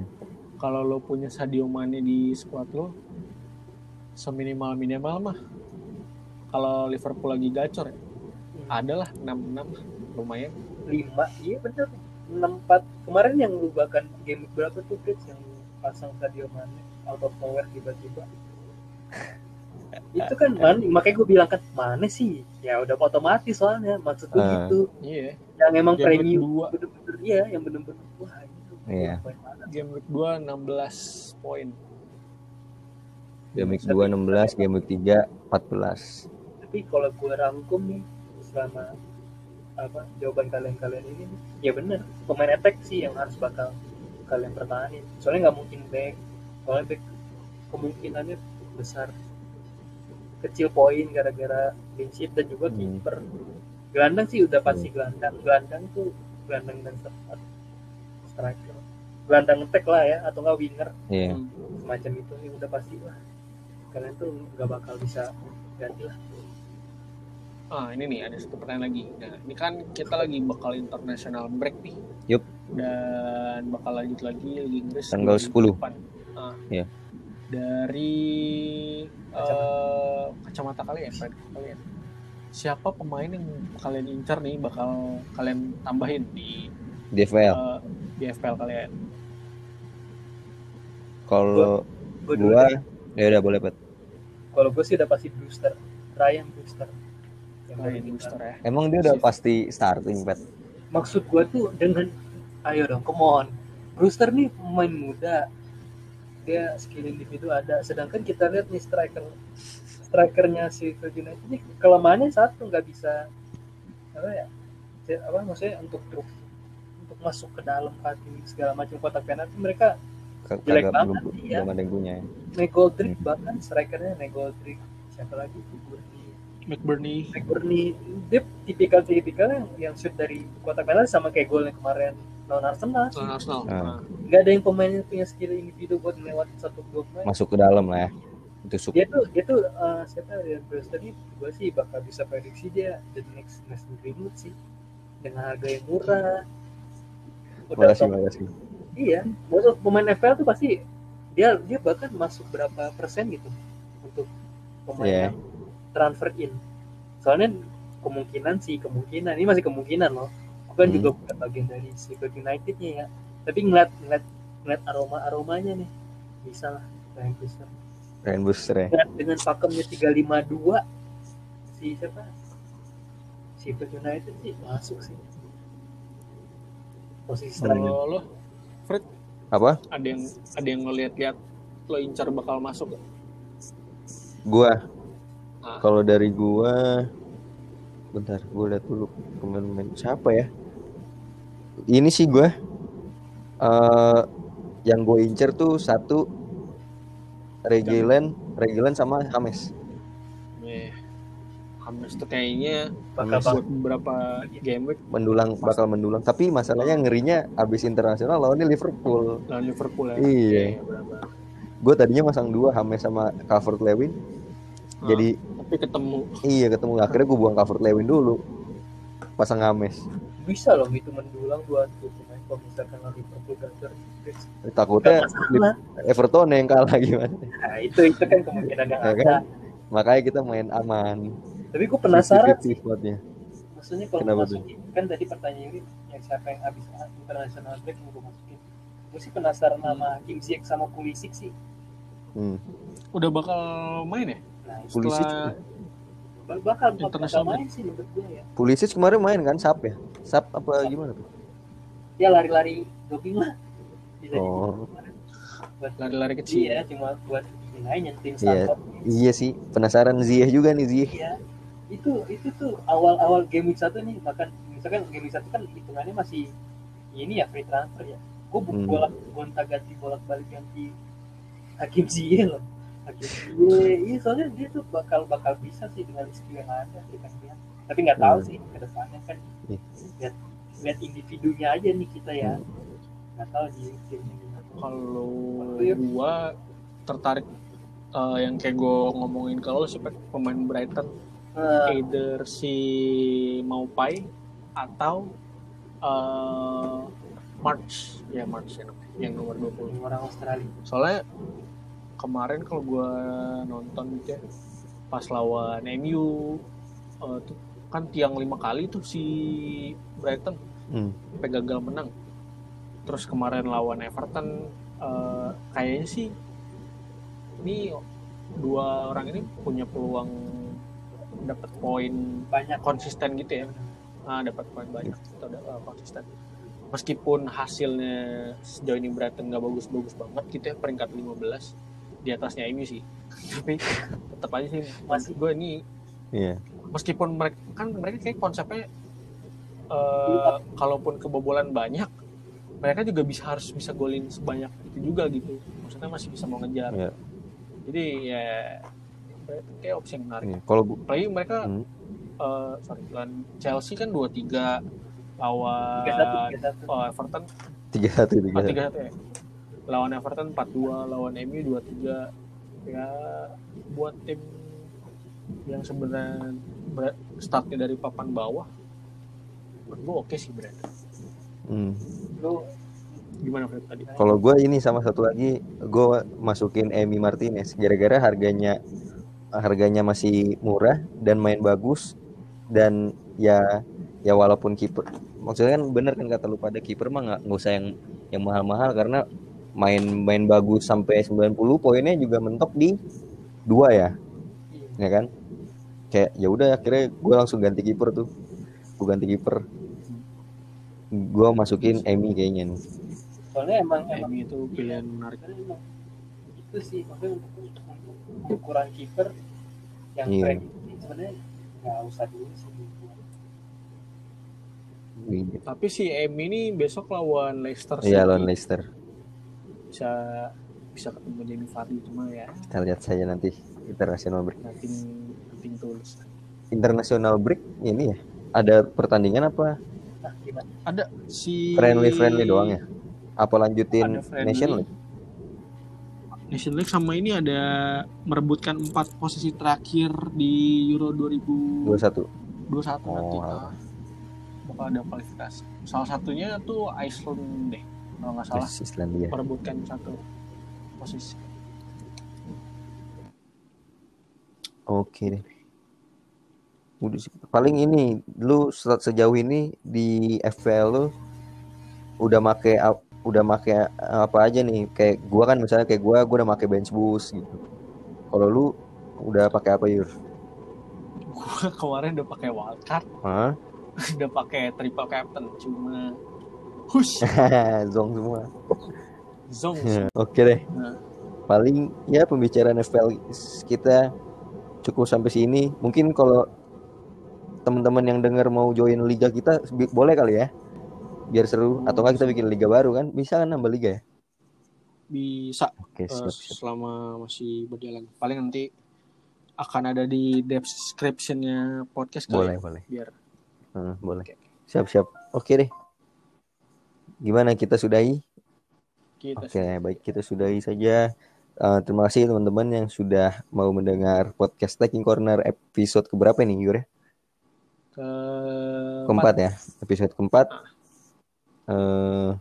kalau lo punya Sadio Mane di squad lo seminimal minimal mah kalau Liverpool lagi gacor ya adalah 66 lumayan. Lima iya bener. Enam empat kemarin yang lu bahkan game berapa tuh Fritz? Yang pasang Sadio Mane out of nowhere tiba-tiba. Itu kan man, makanya gue bilang kan mana sih? Ya udah otomatis soalnya. Maksud gue Ah. gitu. Iya. yang emang premium. bener-bener iya yang bener-bener. Wah Iya. Game week 2 16 poin. Game week 2 16, game week 3 14. tapi kalau gue rangkum nih selama apa jawaban kalian-kalian ini nih, ya bener pemain attack sih yang harus bakal kalian pertahanin soalnya nggak mungkin back soalnya back kemungkinannya besar kecil poin gara-gara sheet dan juga Hmm. kiper gelandang sih udah pasti gelandang gelandang tuh gelandang dan st- striker gelandang attack lah ya atau nggak winger Iya. Hmm. semacam itu sih udah pasti lah kalian tuh nggak bakal bisa ganti lah Ah, ini nih ada satu pertanyaan lagi. Nah, ini kan kita lagi bakal international break nih. Yup. Dan bakal lanjut lagi Liga Inggris Tanggal 10. depan. Ah. Iya. Dari eh, kacamata kalian, kalian. Siapa pemain yang kalian incar nih bakal kalian tambahin di FPL. eh, di FPL kalian? Kalau gua ya udah boleh, Pet. kalau gue sih udah pasti booster. Ryan booster. Yang Ryan paling Booster ya. Emang dia udah pasti starting, Pet. maksud gue tuh dengan ayo dong come on. Brewster nih pemain muda. Dia skill individu ada. Sedangkan kita lihat nih striker strikernya si United ini kelemahannya satu nggak bisa apa ya? Apa maksudnya untuk truk untuk masuk ke dalam hati segala macam kotak penalti mereka Jelek Kagak banget, belum iya. belum ada yang punya. ya. Negoldrick bahkan strikernya Negoldrick siapa lagi McBurney. McBurney dia tipikal tipikal yang yang shoot dari kotak penalti sama kayak golnya kemarin lawan Arsenal lawan Arsenal. Ah. Nah, nggak ada yang pemainnya punya skill individu buat ngelewatin satu dua pemain Masuk ke dalam lah ya. Itu dia tuh dia tuh eh, siapa ya Brewster ini gue sih bakal bisa prediksi dia the next next Greenwood sih dengan harga yang murah udah Makasih, makasih. Iya maksud pemain FPL tuh pasti dia dia bahkan masuk berapa persen gitu untuk pemain yang transfer in. Soalnya kemungkinan sih kemungkinan. Ini masih kemungkinan loh. Bukan Hmm. juga bukan bagian dari Sheffield Unitednya ya. Tapi ngeliat ngeliat ngeliat aroma aromanya nih. Bisa lah Ryan Brewster. Ryan Booster ya. dengan, dengan pakemnya 352 si siapa? Sheffield United sih masuk sih. Posisi striker kalau lo Apa? ada yang ada yang ngeliat-liat lo incar bakal masuk gak? Gua. Ah. Kalau dari gua bentar, gua lihat dulu pemain-pemain siapa ya. Ini sih gua eh yang gue incer tuh satu Regilen, Regilen sama Hames. Eh, Hames tuh kayaknya bakal buat beberapa game week. Mendulang bakal mendulang. Tapi masalahnya ngerinya abis internasional lawannya Liverpool. Lawan Liverpool ya. Iya. benar-benar. gue tadinya masang dua Hames sama Calvert Lewin. Ah, jadi tapi ketemu. Iya ketemu. Akhirnya gue buang Calvert Lewin dulu. Pasang Hames bisa loh itu mendulang dua pemain kalau misalkan Liverpool gacor takutnya masalah. Everton yang kalah gimana? Nah itu itu kan kemungkinan yang Ya ada. Kan? makanya kita main aman tapi gue penasaran 50-50 spotnya maksudnya kalau Kenapa masukin kan tadi pertanyaan ini yang siapa yang habis international break yang gue masukin. Gue sih penasaran sama Kim Ziyech sama Pulisic sih. Hmm. udah bakal main ya? Nah Pulisic setelah bak- bakal bakal International main sih menurut gue ya. Pulisic kemarin main kan sap ya? Sap apa gimana tuh? Ya lari-lari jogging lah. Bisa Oh. buat lari-lari kecil. Iya cuma buat ini tim Iya. Iya sih. Penasaran Ziyech juga nih Ziyech. Iya itu itu tuh awal-awal game week satu nih bahkan misalkan game week satu kan hitungannya masih ini ya free transfer ya. Gue Hmm. bolak gonta ganti bolak balik ganti Hakim Ziyech loh. Hakim Ziyech iya soalnya dia tuh bakal bakal bisa sih dengan skill yang ada kita lihat tapi nggak tahu Hmm. sih ke depannya kan. Iya. lihat lihat individunya aja nih kita ya. Nggak tahu di timnya kalau Iya. gua tertarik eh, yang kayak gue ngomongin kalau sih pemain Brighton Eh, either si Maupai atau eh, March. Ya March ya namanya, yang nomor 20 orang Australia. Soalnya kemarin kalau gua nonton gitu ya pas lawan MU eh, tuh kan tiang lima kali tuh si Brighton hmm. sampai gagal menang. Terus kemarin lawan Everton eh, kayaknya sih ini dua orang ini punya peluang dapat poin banyak konsisten gitu ya. Nah, dapat poin banyak atau uh, konsisten. Meskipun hasilnya sejauh ini Brighton nggak bagus-bagus banget gitu ya peringkat 15 di atasnya MU sih. Tapi tetap aja sih masih. gue ini Iya. meskipun mereka kan mereka kayak konsepnya eh, kalaupun kebobolan banyak mereka juga bisa harus bisa golin sebanyak itu juga gitu. Maksudnya masih bisa mau ngejar. Iya. jadi ya kayak opsi yang menarik Iya. Kalau apalagi mereka Hmm. eh, sorry lawan Chelsea kan 2-3 lawan oh, Everton tiga satu tiga oh, satu. 3-1 ya lawan Everton 4-2 lawan MU 2-3 ya buat tim yang sebenarnya startnya dari papan bawah menurut gue oke sih Brad Hmm. lu gimana Fred tadi Kalau gue ini sama satu lagi, gue masukin Emi Martinez gara-gara harganya harganya masih murah dan main bagus dan ya ya walaupun kiper maksudnya kan bener kan kata lu pada kiper mah nggak nggak usah yang yang mahal-mahal karena main main bagus sampai 90 poinnya juga mentok di dua ya ya kan? Kayak ya udah akhirnya gue langsung ganti kiper tuh. Gue ganti kiper. Gue masukin Emi kayaknya nih. Soalnya emang MU itu pilihan menarik. Itu sih maksudnya ukuran kiper yang Iya. prediksi sebenarnya nggak usah dulu sih Iya. tapi si MU ini besok lawan Leicester Iya lawan Leicester. bisa bisa ketemu Jamie Vardy cuma ya Kita lihat saja nanti international break. nothing International break ini ya. Ada pertandingan apa nah ada si friendly friendly doang ya? Apa lanjutin Ada friendly. Nation League? Nation League sama ini ada merebutkan empat posisi terakhir di Euro 2021 21. nanti Oh, Ah, bakal ada kualifikasi salah satunya tuh Iceland deh kalau nggak salah Terus Islandia. merebutkan satu posisi Oke deh. Paling ini lu se- sejauh ini di FPL lu udah make udah make apa aja nih? Kayak gua kan misalnya kayak gua gua udah make bench boost gitu. Kalau lu udah pakai apa Yur? gua kemarin udah pakai wildcard Hah? udah pakai triple captain cuma hush Zong semua. zong Oke deh. Nah. Paling ya pembicaraan FPL kita cukup sampai sini. Mungkin kalau teman-teman yang dengar mau join liga kita boleh kali ya. Biar seru atau enggak kita bikin liga baru kan? Bisa kan nambah liga ya? bisa Oke, eh, siap, siap. selama masih berjalan paling nanti akan ada di descriptionnya podcast kali Boleh, ya, boleh. biar Hmm, boleh. Siap, siap. Oke deh. Gimana kita sudahi? kita Oke, baik kita sudahi saja. Eh, terima kasih teman-teman yang sudah mau mendengar podcast Taking Corner episode keberapa nih, Yur? ya? ke keempat ya episode keempat eh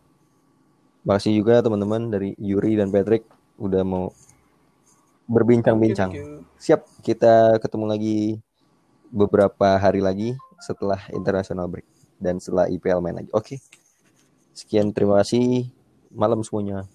makasih juga teman-teman dari Yuri dan Patrick udah mau berbincang-bincang. Siap kita ketemu lagi beberapa hari lagi setelah international break dan setelah IPL main lagi. Oke sekian terima kasih. Malam semuanya